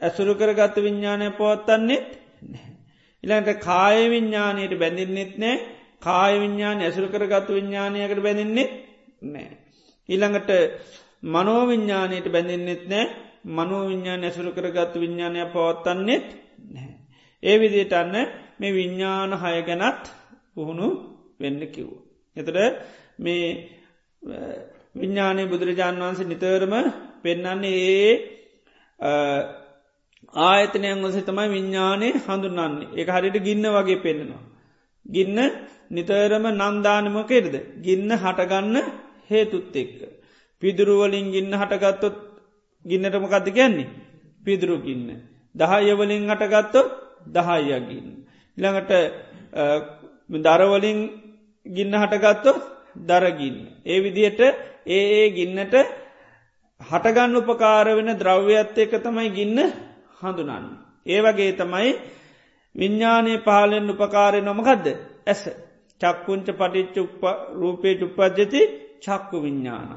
ඇසුරු කරගත්ත විඤ්ඥානය පවත්තන්නෙත් නෑ. ඉළඟට කාය විඤ්ඥානයට බැඳින්නෙත් නෑ කාය විඤ්ඥාන ඇසුරු කරගත්තු විඤ්ඥානයකට බැඳින්නෙත් නෑ. ඊළඟට මනෝවිඤ්ඥානයට බැඳින්නෙත් නෑ මනෝ විඤ්ඥාන ඇසුරු කරගත්තු විඤ්ඥානය පවත්තන්නෙත් නැහැ. ඒ විදියට අන්න මේ විඤ්ඥාන හය ගැනත් පුහුණු වෙන්න කිව්. එතට මේ විඤ්ඥානය බුදුරජාණන් වහන්සේ නිතරම පෙන්නන්නේ ඒ ආයතනයන් වසේ තමයි විඤ්ඥානය හඳුන්නන්නේ එක හරිට ගින්න වගේ පෙන්නවා. ගින්න නිතරම නන්දානමකෙරද ගින්න හටගන්න හේතුත් එක්ක. පිදුරුවලින් ගින්න හටගත්තොත් ගින්නටම කද කියන්නේ පිදුරු ගින්න. දහයවලින් හටගත්තොත් දහයගින්න. ඉළඟට දරවලින් ගින්න හටගත්තොත් දරගින්න. ඒ විදියට ඒ ඒ ගින්නට හටගන්න උපකාර වෙන ද්‍රව්‍යත් එක තමයි ගින්න හඳුනන්න. ඒ වගේ තමයි විඤ්ඥානය පහලෙන් උපකාරය නොමකදද ඇස චක්කුංච පටිච්ච රූපේ චුප්පද්ජති චක්කු විඤ්ඥාන.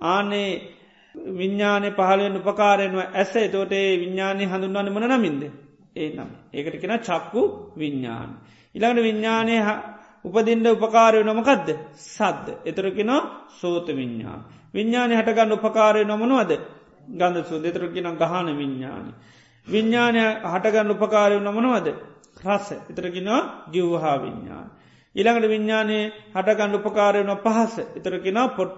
ආනේ විඤ්ඥානය පහලෙන් උපකාරයනුව ඇස තෝට විඤ්ඥානය හඳුන්වන්න මන නමින්ද ඒ නම් ඒකට කෙන චක්කු විඤ්ඥාන. ඉළඟට විඤ්ඥානය උපදින්ට උපකාරය නොමකදද සද්ද එතරකෙන සෝත විඤ්ඥාන. විඤ්ඥානය හටගන්න උපකාරය නොමනවද ගඳ සු දෙතරකෙන ගහන විඤ්ඥානය. විඤ්ඥානය හටගන්න උපකාරය නොමනවද රස එතරකිනවා ගිව්හා විඤ්ඥාන. ඉළඟට විඤ්ඥානයේ හටගන්න උපකාරය නො පහස එතරකෙන පොට්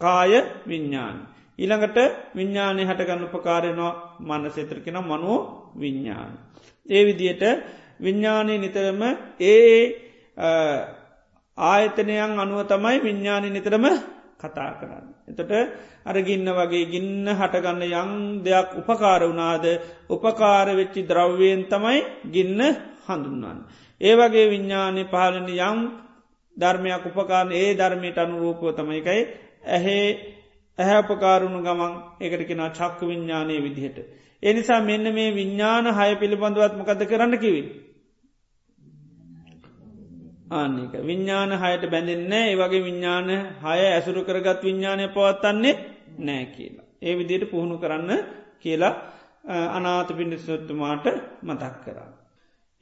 කාය විඤ්ඥාන. ඊළඟට විඤ්ඥානය හටගන්න උපකාරයනවා මනස එතරකෙන මනුව විඤ්ඥාන. ඒ විදියට විඤ්ඥානය නිතරම ඒ ආයතනයන් අනුව තමයි විඤ්ඥානය නිතරම කතා කරන්න. එතට අරගින්න වගේ ගින්න හටගන්න යං දෙයක් උපකාර වුණාද උපකාර වෙච්චි ද්‍රව්වයෙන් තමයි ගින්න හඳුන්වන්න. ඒ වගේ විඤ්ඥානය පහලන යම් ධර්මයක් උපකාරන ඒ ධර්මයට අනුරූපෝ තමයිකයි ඇහේ ඇහැපකාරුණු ගමන් එකට කෙන චක්ක විඤ්ඥානය විදිහට. එනිසා මෙන්න මේ විඤ්ඥාන හය පිළිබඳවත්මකද කරන්න කිවි. ආන්නක විඤ්ඥාන හයට බැඳෙන්න ඒ වගේ විඤ්ඥාන හය ඇසුරු කරගත් විඤ්ඥානය පවත්තන්නේ නෑ කියලා. ඒ විදියට පුහුණු කරන්න කියලා අනාත පිඩිස්වත්තුමාට මතක් කරා.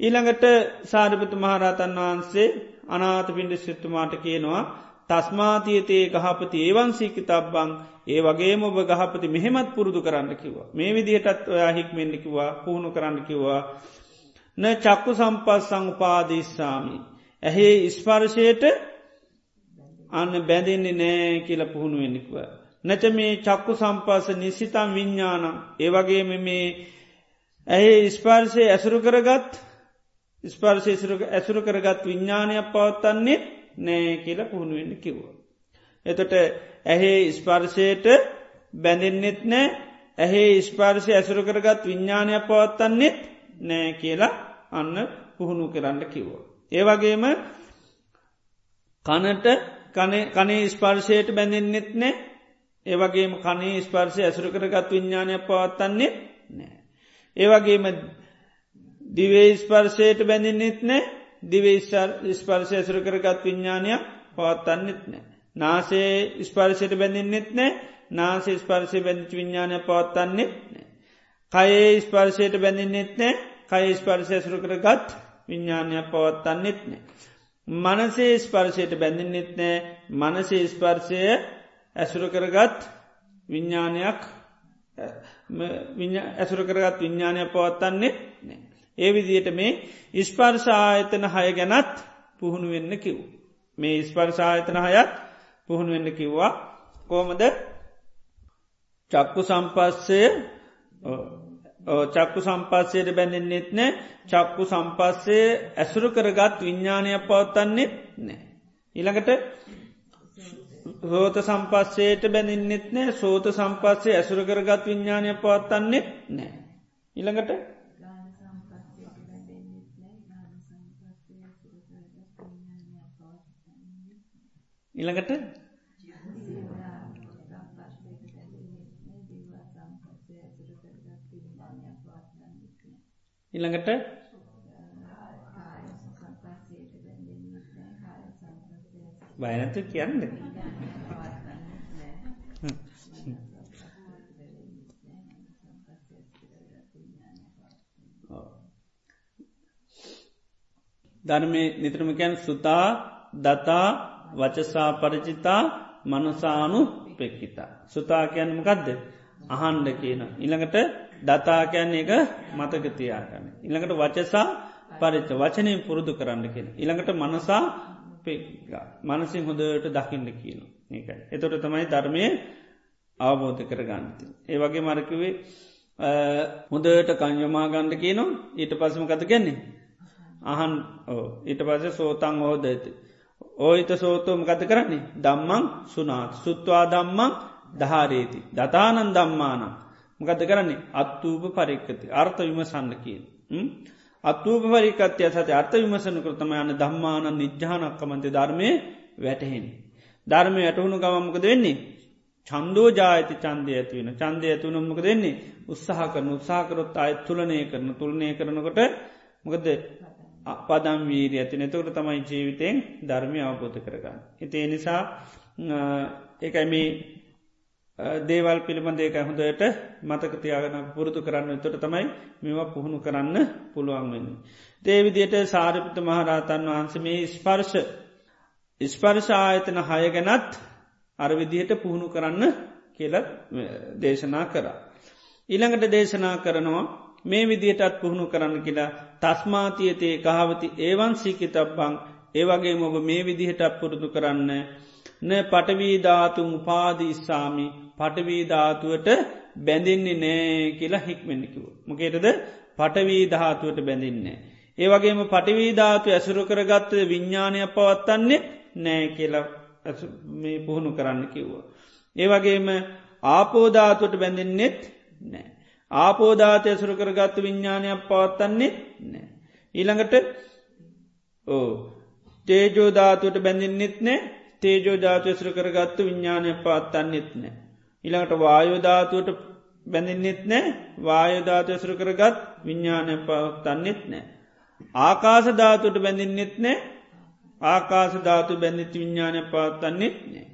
ඊළඟට සාරිපතු මහරතන් වහන්සේ අනාත පිඩිස්වත්තුමාට කියනවා තස්මාතියතේ ගහපති ඒවන්සීකි තබ්බං ඒ වගේ ඔබ ගහපති මෙහෙමත් පුරුදු කරන්න කිව්වා. මේ විදිහටත් ඔයා හික්මෙන්ඩිකිවා පුහුණු කරන්න කිව්වා. න චක්කු සම්පස් සංපාදීස්සාමි. ඇහේ ස්පර්ශයට අන්න බැඳෙන්නේ නෑ කියල පුහුණු වෙන්නෙක්ව. නැත මේ චක්කු සම්පාස නිසිතම් විඤ්ඥානම් ඒවගේ මේ ඇහේ ස්පර්ශය ඇසුරු කරගත් ස්පර්ශය ඇසුරු කරගත් විඤ්ඥානයක් පවත්තන්නේ නෑ කියලා පුහුණු වෙන්න කිව්ව. එතොට ඇහේ ස්පර්ශයට බැඳෙන්නෙත් නෑ ඇහේ ස්පර්ශය ඇසුරු කරගත් විඤ්ඥානයක් පවත්තන්නෙත් නෑ කියලා අන්න පුහුණු කරන්න කිව්වා. ඒවගේම කනට කනේ ස්පර්ශයට බැඳෙන්න්නෙත් නෑ ඒවගේම කනේ ස්පර්ශය ඇසුරු කරගත් විඤ්ඥානයක් පවත්තන්නේ නෑ. ඒවගේම දිවේ ස්පර්ශයට බැඳෙන්න්නෙත් නෑ දිවේ ස්පර්ශය ඇසුරු කරගත් විඤ්ඥානයක් පවත්තන්නෙත් නෑ. නාසේ ස්පර්ශයට බැඳෙන්න්නෙත් නෑ නාස ස්පර්ශය බැඳච විඤ්ඥානය පවත්තන්නෙත් නෑ. කයේ ස්පර්ශයට බැඳෙන්න්නෙත් නෑ කයි ස්පර්ශය ඇසුරු කරගත් විඤ්ඥානයක් පවත්තන්නෙත් නෑ. මනසේ ස්පර්ශයට බැඳින්නෙත් නෑ මනසේ ස්පර්ශය ඇසුර කරගත් විඤ්ඥානයක් ඇසුර කරගත් විඤ්ඥානය පවත්තන්නේ නෑ. ඒ විදියට මේ ඉස්පර්ශායතන හය ගැනත් පුහුණු වෙන්න කිව්. මේ ඉස්පර්ශායතන හයත් පුහුණු වෙන්න කිව්වා කෝමද චක්කු සම්පස්සය චක්කු සම්පස්සයට බැඳෙන්න්නෙත් නෑ චක්කු සම්පස්සේ ඇසුරු කරගත් විඤ්ඥානයක් පවත්තන්නෙත් නෑ. ඉළඟට සෝත සම්පස්සයට බැඳින්නෙත් නෑ සෝත සම්පස්සේ ඇසුරු කරගත් විඤ්ඥානය පවත්තන්නෙත් නෑ. ඉළඟට ඉළඟට ඉළඟට බයනතු කියන්න ධර්මය නිතරමකැන් සුතා දතා වචසා පරචිතා මනසානු පෙක්කිතා. සුතා කියන්න මකදද අහන්ඩ කියන. ඉළඟට දතාකයන් එක මතකතියාගන්න. ඉළඟට වචසා පරිච්ච වචනය පුරුදු කරන්න කියෙන. ඉළඟට මනසා මනසින් හොඳට දකින්න කියන ඒකයි. එතොට තමයි ධර්මය අවබෝධ කරගන්නති. ඒ වගේ මරකිවේ හොඳට කංයමා ගණ්ඩ කියනවා ඊට පසම කත කියන්නේ. අහන් ඊට පස සෝතං හෝද ඇති. ඕහිත සෝතෝම කත කරන්නේ දම්මං සුනාත් සුත්වා දම්මං දහාරේති. දතානන් දම්මානම්. මොකද කරන්නේ අත්තූප පරික්කති අර්ථ විමසන්න කිය. අත්තූප පරිකත්ය සති අර්ථ විමසන කරතම යන දම්මාන නිජ්‍යානක්කමන්ති ධර්මය වැටහෙන්. ධර්මය ඇටහුණු ගමමකද වෙන්නේ. චන්දෝ ජායති චන්දය ඇතිවෙන චන්දය ඇතුවනම්මක දෙන්නේ උත්සාහ කරන උත්සාහකරොත් අය තුලනය කරන තුළනය කරනකොට මොකද පදම් වීරී ඇති නතකට තමයි ජීවිතයෙන් ධර්මය අවබෝධ කරගන්න. හිතේ නිසා ඒකයි මේ දේවල් පිළිබඳ ඒක හොඳට මතක තියාගන පුරුදු කරන්න තොට තමයි මෙවා පුහුණු කරන්න පුළුවන් වෙන්න. දේවිදියට සාරිපිත මහරහතන් වහන්ස මේ ස්පර්ශ ස්පර්ශ ආයතන හය ගැනත් අරවිදිහට පුහුණු කරන්න කියලත් දේශනා කරා. ඊළඟට දේශනා කරනවා මේ විදිහටත් පුහුණු කරන්න කියලා තස්මාතියතේ කහවති ඒවන් සීකිතබ්බං ඒවගේ මොබ මේ විදිහටත් පුරුදු කරන්න න පටවීධාතුන් උපාදිස්සාමි පටවීධාතුවට බැඳින්නේ නෑ කියලා හික්මෙන්නිකිව. මොකේටද පටවීධාතුවට බැඳින්නේ. ඒවගේම පටිවීධාතු ඇසුරු කරගත්ත විඤ්ඥානය පවත්තන්නේ නෑ කියලා මේ පුහුණු කරන්න කිව්වා. ඒවගේම ආපෝධාතුවට බැඳින්නෙත් නෑ. ආපෝධාතය ඇසුරු කරගත්ත විඤ්ඥානයක් පවත්තන්නේ නෑ. ඊළඟට ඕ තේජෝධාතුවට බැඳින්නෙත් නෑ තේජෝ ධාතු ඇසුරු කරගත්තු විඤ්ඥානය පවත්තන්නෙත් නෑ. ඉළඟට වායෝධාතුවට බැඳින්නෙත් නෑ වායෝධාතු ඇසුරු කරගත් විඤ්ඥානය පවත්තන්නෙත් නෑ. ආකාස ධාතුවට බැඳින්නෙත් නෑ ආකාස ධාතු බැඳිති විඤ්ඥානය පවත්තන්නෙත් නෑ.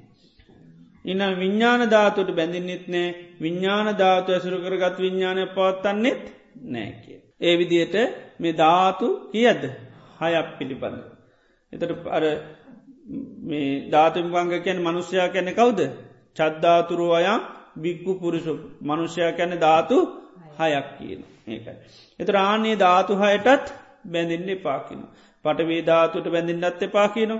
ඉන්න විඤ්ඥාන ධාතුට බැඳින්නෙත් නෑ විඤ්ඥාන ධාතු ඇසුරු කරගත් විඤ්ඥානය පවත්තන්නෙත් නෑ කිය. ඒ විදියට මේ ධාතු කියද හයක් පිළිබඳ. එතට අර මේ ධාතුම් වංග කැන මනුෂ්‍යයා කැනෙ කවුද චද්ධාතුරු අයම් බික්කු පුරුසු මනුෂ්‍යයා කැන ධාතු හයක් කියන ඒකයි. එත රාන්නේ ධාතු හයටත් බැඳින්නේ පාකිනු. පටවේ ධාතුට බැඳින්නත් එපාකිනො.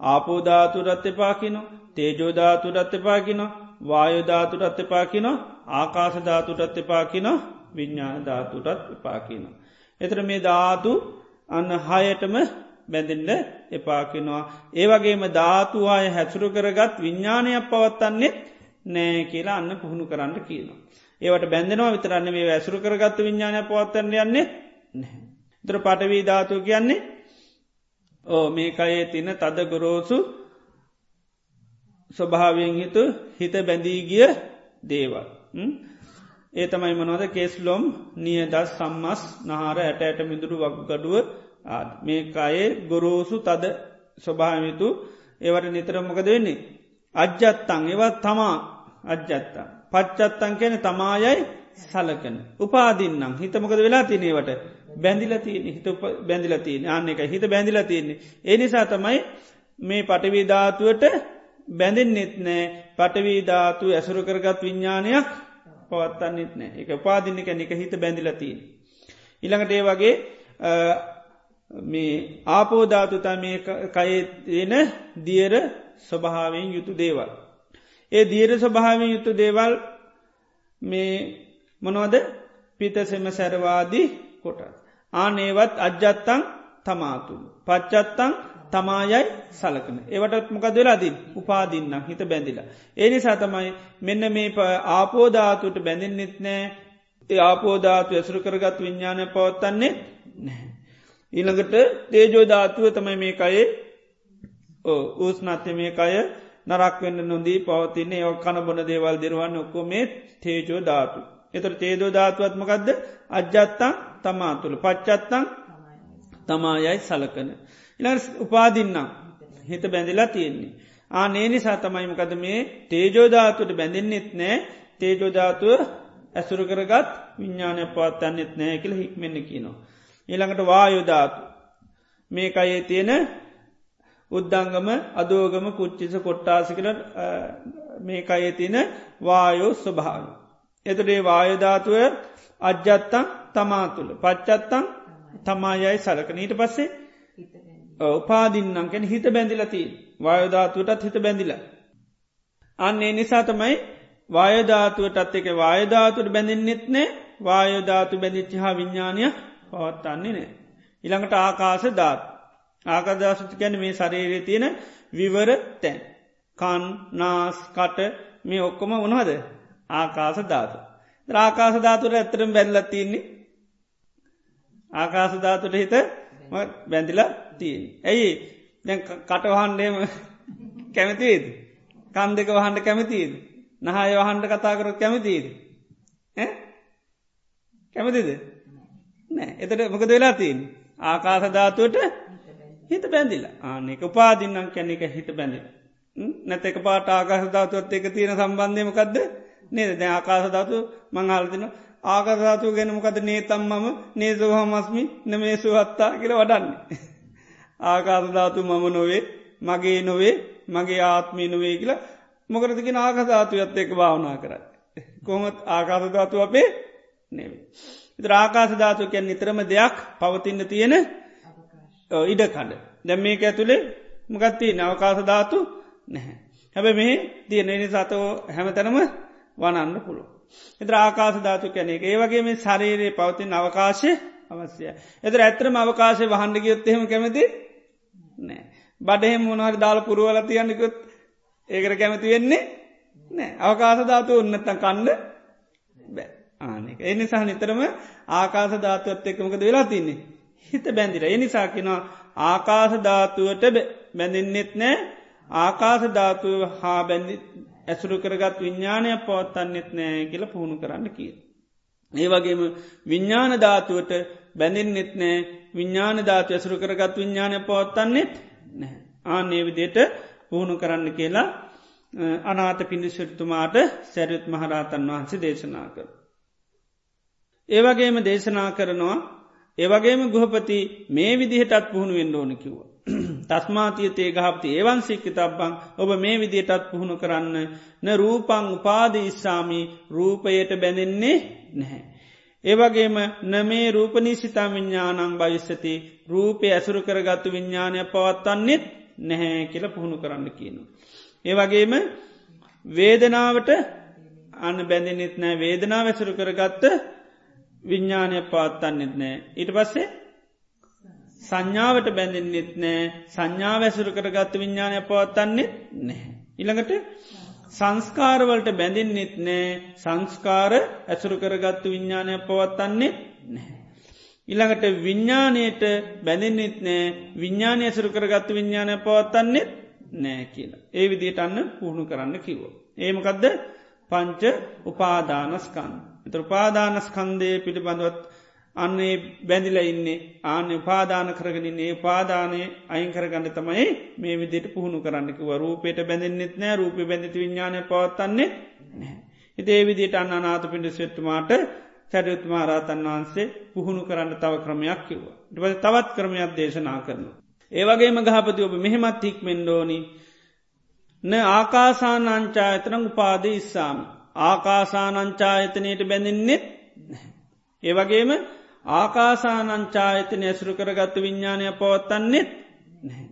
ආපෝධාතුරත් එපාකිනො තේජෝධාතුරත් එපාකිනො වායෝධාතුරත් එපාකිනො ආකාශධාතුටත් එපාකිනො විඤ්ඥාන ධාතුටත් එපාකිනො. එතර මේ ධාතු අන්න හයටම බැඳින්න එපාකිනවා. ඒවගේම ධාතුවාය හැසුරු කරගත් විඤ්ඥානයක් පවත්තන්නේ නෑ කියලා අන්න පුහුණු කරන්න කියනවා. ඒවට බැඳෙනවා විතරන්න මේ ඇසුරු කරගත්ත විඤ්ඥානය පවත්තන්න යන්නේ නැහැ. තර පටවී ධාතු කියන්නේ ඕ මේකයේ තින තද ගොරෝසු ස්වභාවෙන් හිතු හිත බැඳී ගිය දේවල්. ඒ තමයි මනවද කේස්ලොම් නිය දස් සම්මස් නහර ඇට ඇට මිදුරු වක්ු ගඩුව මේ අයේ ගොරෝසු තද ස්වභාමිතු ඒවට නිතරමකද වෙන්නේ. අජ්ජත්තං ඒවත් තමා අජ්ජත්තා. පච්චත්තං කියන තමායයි සලකන. උපාදින්නම් හිතමකද වෙලා තිනේවට බැඳිලතියන හිත බැඳිලතියන ආන්න එක හිත බැඳිලතියන්නේ. එනිසා තමයි මේ පටවීධාතුවට බැඳින්නෙත් නෑ පටවීධාතු ඇසුරු කරගත් විඤ්ඥානයක් පවත්තන්නෙත් නෑ එක පාදින්න එක එක හිත බැඳිලතිීන්. ඉළඟට ඒ වගේ මේ ආපෝධාතුතා මේ කයන දියර ස්වභාවෙන් යුතු දේවල්. ඒ දියර ස්වභාවෙන් යුතු දේවල් මේ මොනවද පිතසෙම සැරවාදී කොට. ආනේවත් අජ්ජත්තං තමාතුළ. පච්චත්තං තමායයි සලකන. ඒවටත් මොකද වෙලාදී උපාදින්න හිත බැඳිලා. ඒ නිසා තමයි මෙන්න මේ ආපෝධාතුට බැඳින්නෙත් නෑ ඒ ආපෝධාතු ඇසුරු කරගත් විඤ්ඥානය පවත්තන්නේ නැහැ. ඊළඟට තේජෝධාතුව තමයි මේ අයේ ඌස්නත්්‍ය මේ අය නරක් වෙන්න නොදී පවතින්නේ ඔ කණ බොන දේවල් දිරුවන්න ඔක්කො මේ තේජෝ ධාතු. එතර තේදෝ ධාතුවත්මකක්ද අජ්ජත්තං තමා තුළ පච්චත්තං තමායයි සලකන. ඉල උපාදින්නම් හිත බැඳිලා තියෙන්නේ. ආනේ නිසා තමයිමකද මේ තේජෝධාතුවට බැඳින්නෙත් නෑ තේජෝධාතුව ඇසුරු කරගත් විඤ්ඥානය පවත්තන්නෙත් නෑ කියල හික්මෙන්න කියනවා. ඊළඟට වායුධාතු මේ අයේ තියෙන උද්දංගම අදෝගම පුච්චිස කොට්ටාසිකර මේ අයේ තියෙන වායෝ ස්වභාව. එතටේ වායධාතුව අජ්ජත්තං තමා තුළ පච්චත්තං තමායයි සලකන. ඊට පස්සේ උපාදින්නංකැන හිත බැඳිලති වායධාතුවටත් හිත බැඳිල. අන්නේ නිසා තමයි වායධාතුවටත් එක වායධාතුවට බැඳින්නෙත් නෑ. වායෝධාතු බැඳිච්චි හා විඤ්ඥානය පවත්තන්නේ නෑ. ඉළඟට ආකාස ධාත් ආකදශති කැන මේ ශරීරය තියෙන විවර තැන්. කන් නාස් කට මේ ඔක්කොම උනහද ආකාස ධාතු. ආකාස ධාතුර ඇත්තරම් බැල්ලත්තින්නේ ආකාස ධාතුට හිත බැඳිලා තියෙන්. ඇයි දැ කටවහන්ඩේම කැමතිේද. කන් දෙක වහන්ඩ කැමතිීද. නහය වහන්ඩ කතාකරොත් කැමතිීද. කැමතිද නෑ එතට මොකද වෙලා තින් ආකාස ධාතුවට හිත බැඳිල. ආනෙක උපාදින්නම් කැන එක හිත බැඳිල. නැත එක පාට ආකාශ ධාතුවත් එක තියෙන සම්බන්ධයමකක්ද නේද? දැ ආකාශ ධාතු මංහාලතින ආකාධාතු ගැනමකද නේතම් මම? නේසෝහමස්මි නමේසු හත්තා කියල වඩන්නේ. ආකාශධාතු මම නොවේ මගේ නොවේ මගේ ආත්මී නොවේ කියලා මොකරතිගෙන ආකධාතු ඇත් එක භාවනා කරයි කොමත් ආකාශධාතු අපේ නෙවේ ඉත ආකාශ ධාතු කියැන් නිතරම දෙයක් පවතින්න තියෙන ඉඩ කඩ දැම් මේක ඇතුළේ මගත්තිී නවකාශ ධාතු නැහැ. හැබ මෙහි තියෙන එනි සතෝ හැමතැනම වනන්න පුළුව. එත ආකාශ ධාතු කැනෙ ඒ වගේ මේ ශරීරයේ පවතින් අවකාශය අවශ්‍යය. එතර ඇත්‍රම අවකාශය වහන්ඩගියොත් එහෙම කැමති නෑ. බඩහෙම මොනහරි දාල පුරුවල තියන්නකුත් ඒකට කැමති වෙන්නේ නෑ අවකාශ ධාතු උන්නත්තන් කණ්ඩ. ආනෙක. එනි සහ නිතරම ආකාස ධාතුවත් එක්කමකද වෙලා තින්නේ. හිත බැඳිර. එනිසා කෙනවා ආකාස ධාතුවට බැඳින්නෙත් නෑ ආකාස ධාතුව හා බැඳි ඇසුරු කරගත් විඤ්ඥානය පවත්තන්නෙත් නෑ කියල පුහුණු කරන්න කිය. ඒ වගේම විඤ්ඥාන ධාතුවට බැඳින්නෙත් නෑ විඤ්ඥාන ධාතු ඇසුරු කරගත් විඤ්ඥානය පවත්තන්නෙත් නෑ. ආනේ විදියට පුහුණු කරන්න කියලා අනාත පිණිස්වරතුමාට සැරියුත් මහරාතන් වහන්සේ දේශනා කර. ඒවගේම දේශනා කරනවා ඒවගේම ගෘහපති මේ විදිහටත් පුහුණු වෙන්න ඕන කිව්ව. තස්මාතියතේ ගහපති ඒවන් සික්කිතබ්බං ඔබ මේ විදියටත් පුහුණු කරන්න න රූපං උපාද ඉස්සාමි රූපයට බැඳෙන්නේ නැහැ. ඒවගේම නමේ රූපනිසිතා විඤ්ඥානං භවිස්සති රූපය ඇසුරු කරගත්තු විඤ්ඥානය පවත්වන්නෙත් නැහැ කියල පුහුණු කරන්න කියනු. ඒවගේම වේදනාවට අන්න බැඳෙනෙත් නෑ වේදනාව ඇසුරු කරගත්ත විඤ්ඥානය පවත්තන්නෙත් නෑ. ඊට පස්සේ සංඥාවට බැඳෙන්න්නෙත් නෑ සංඥාව ඇසුරු කරගත්ත විඤ්ඥානය පවත්තන්නෙත් නැහැ. ඉළඟට සංස්කාරවලට බැඳින්නෙත් නෑ සංස්කාර ඇසුරු කරගත්තු විඤ්ඥානය පවත්තන්නේ නැහැ. ඉළඟට විඤ්ඥානයට බැඳෙන්න්නෙත් නෑ විඤ්ඥානය ඇසුරු කරගත්තු විඤ්ඥානය පවත්තන්නෙත් නෑ කියලා. ඒ විදියට අන්න පුහුණු කරන්න කිව්ව. ඒමකදද පංච උපාදානස්කන්. එත උපාදානස්කන්දය පිළිබඳවත් අන්නේ බැඳිල ඉන්නේ ආන්‍ය උපාදාන කරගෙනන්නේ උපාදානය අයිංකරගන්න තමයි මේ විදිට පුහුණු කරන්නකිව රූපයට බැඳෙන්න්නෙත් නෑ රූප බැඳති විඤ්ඥානය පවත්තන්නේ නෑ. හිතේ විදිට අන්න අනාත පිඩ සෙට්ටමාට සැඩයුත්මා රාතන් වහන්සේ පුහුණු කරන්න තව ක්‍රමයක් කිව්වා. ටවල තවත් ක්‍රමයක් දේශනා කරනු. ඒවගේම ගහපති ඔබ මෙහෙමත් හික්මෙන්ඩෝනි න ආකාසානංචායතනං උපාද ඉස්සාම ආකාසානංචායතනයට බැඳින්නෙත් ඒවගේම ආකාසානංචායතන ඇසුරු කරගත්තු විඤ්ඥානය පවත්තන්නෙත් නැහැ.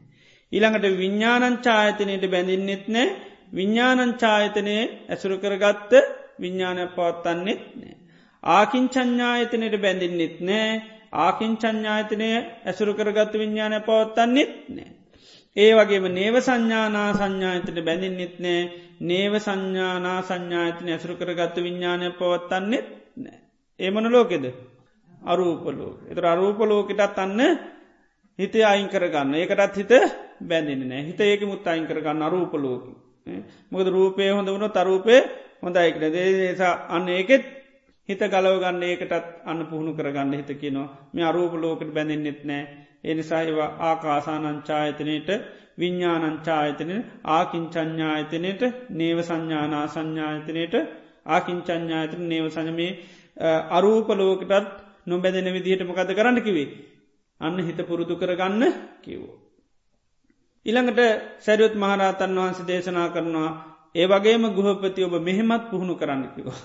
ඊළඟට විඤ්ඥානංචායතනයට බැඳින්නෙත් නෑ විඤ්ඥානංචායතනය ඇසුරු කරගත්ත විඤ්ඥානය පවත්තන්නෙත් නෑ. ආකින් චඥායතනයට බැඳින්නෙත් නෑ ආකින් චඥායතනය ඇසුරු කරගත්තු විඤ්ඥානය පවත්තන්නෙත් නෑ. ඒ වගේම නේව සංඥානා සංඥායතන බැඳින්නෙත් නෑ නේව සංඥානා සංඥායතන ඇසුරු කරගත්තු විඤ්ඥානය පවත්තන්නෙත් නෑ. ඒමන ලෝකෙද? අරූපලෝ එතර අරූපලෝකෙටත් අන්න හිත අයින් කරගන්න. ඒකටත් හිත බැඳෙන නෑ හිත ඒක මුත් අයින් කරගන්න අරූපලෝක මොකද රූපය හොඳ වුණ තරූපය හොඳයිකන දේසා අන්න ඒකෙත් හිත ගලවගන්න ඒකටත් අන්න පුහුණු කරගන්න හිත කියනවා. මේ අරූපලෝකට බැඳෙන්න්නෙත් නෑ එනිසා ඒවා ආකාසානංචායතනයට විඤ්ඥානංචායතන ආකින්චඥායතනයට නේව සංඥානා සංඥායතනයට ආකින්චඥායතන නේව සජමේ අරූපලෝකටත් නොබැදෙන විදිහට මොකද කරන්න කිවේ අන්න හිත පුරුදු කරගන්න කිවෝ. ඉළඟට සැරියුත් මහරහතන් වහන්ස දේශනා කරනවා ඒ වගේම ගුහපති ඔබ මෙහෙමත් පුහුණු කරන්න කිවෝ.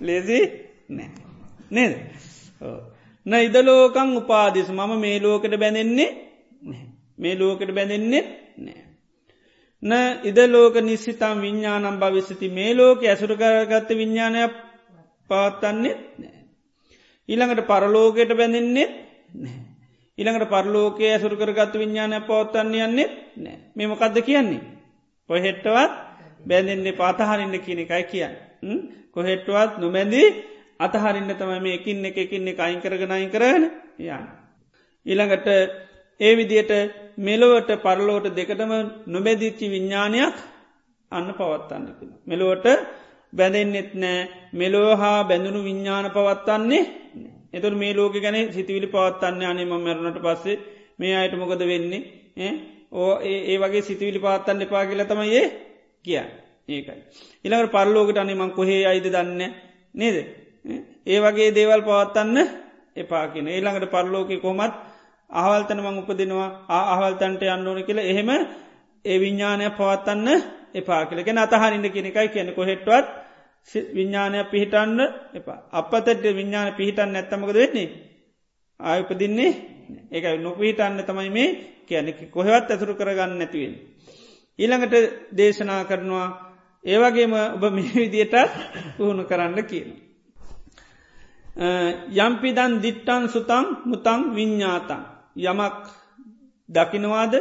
ලේසි? නෑ. නේද? න ඉදලෝකං උපාදිස් මම මේ ලෝකට බැඳෙන්නේ මේ ලෝකට බැඳෙන්නේ නෑ. න ඉදලෝක නිස්සිතම් විඤ්ඥානම් භවිස්සති මේ ලෝක ඇසුර කරගත්ත විඤ්ඥානයක් පවත්තන්නේ නෑ. ඊළඟට පරලෝකයට බැඳෙන්නේ නෑ. ඉළඟට පරලෝකය ඇසුර කරගත්ත විඤ්ඥානය පවත්තන්නේ යන්නේ නෑ මෙමකක්ද කියන්නේ. කොහෙට්ටවත් බැඳෙන්නේ පාතහරින්න කියන එකයි කියන්න. කොහෙට්ටුවත් නොමැදී අතහරින්න තමයි මේ එකින් එක එකින් එක අයින් කරගෙනයින් කරන යන්න. ඊළඟට ඒ විදියට මෙලොවට පරලෝට දෙකටම නොබැදිච්චි විඤ්ඥානයක් අන්න පවත්තන්නකෙන. මෙලොවට බැඳෙන්න්නෙත් නෑ. මෙලෝ හා බැඳුණු විඤ්ඥාන පවත්තන්නේ එතුර මේ ලෝක ගැන සිතිවිලි පවත්තන්න අනම මැරුණට පස්සේ. මේ අයට මොකද වෙන්නේ? ඕ ඒ වගේ සිතිවිලි පාත්තන්න එපා කියල තමයි ඒ කිය ඒකයි. ඉළඟට පරලෝකට අනිමං කොහේ අයිද දන්න නේද. ඒ වගේ දේවල් පවත්තන්න එපා කියෙන ඒළඟට පරලෝක කොමත් අහවල්තන මං උපදිනවා අහවල්තන්ට යන්න ඕන කියල එහෙම ඒ විඤ්ඥානය පවත්තන්න එපා කියලගෙන අතහරින්න කෙනෙකයි කියන කොහෙට්වත් විඤ්ඥානය පිහිටන්න එපා. අපතට විඤ්ඥාන පිහිටන්න ඇත්තමකද වෙන්නේ? ආයුපදින්නේ ඒකයි නොපිහිටන්න තමයි මේ කියන කොහෙවත් ඇතුරු කරගන්න නැතිවෙන්. ඊළඟට දේශනා කරනවා ඒවගේම ඔබ මේ විදියට පුහුණු කරන්න කියන. යම්පිදන් දිට්ටන් සුතං මුතං විඤ්ඥාතන් යමක් දකිනවාද?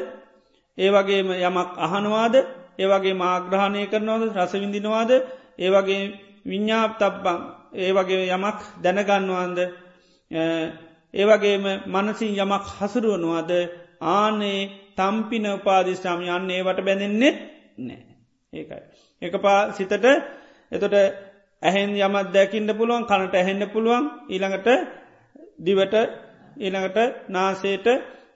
ඒවගේම යමක් අහනවාද? ඒවගේ මාග්‍රහණය කරනවාද? රසවිඳිනවාද ඒවගේ විඤ්ඥාප තබ්බං ඒවගේ යමක් දැනගන්නවාන්ද ඒවගේම මනසින් යමක් හසුරුවනවාද? ආනේ තම්පින උපාදිස්ටාම යන්න ඒවට බැඳෙන්නෙත් නෑ ඒකයි. එක පා සිතට එතොට ඇහෙන් යමත් දැකින්ට පුළුවන් කනට ඇහෙන්න්න පුළුවන් ඊළඟට දිවට ඊළඟට නාසේට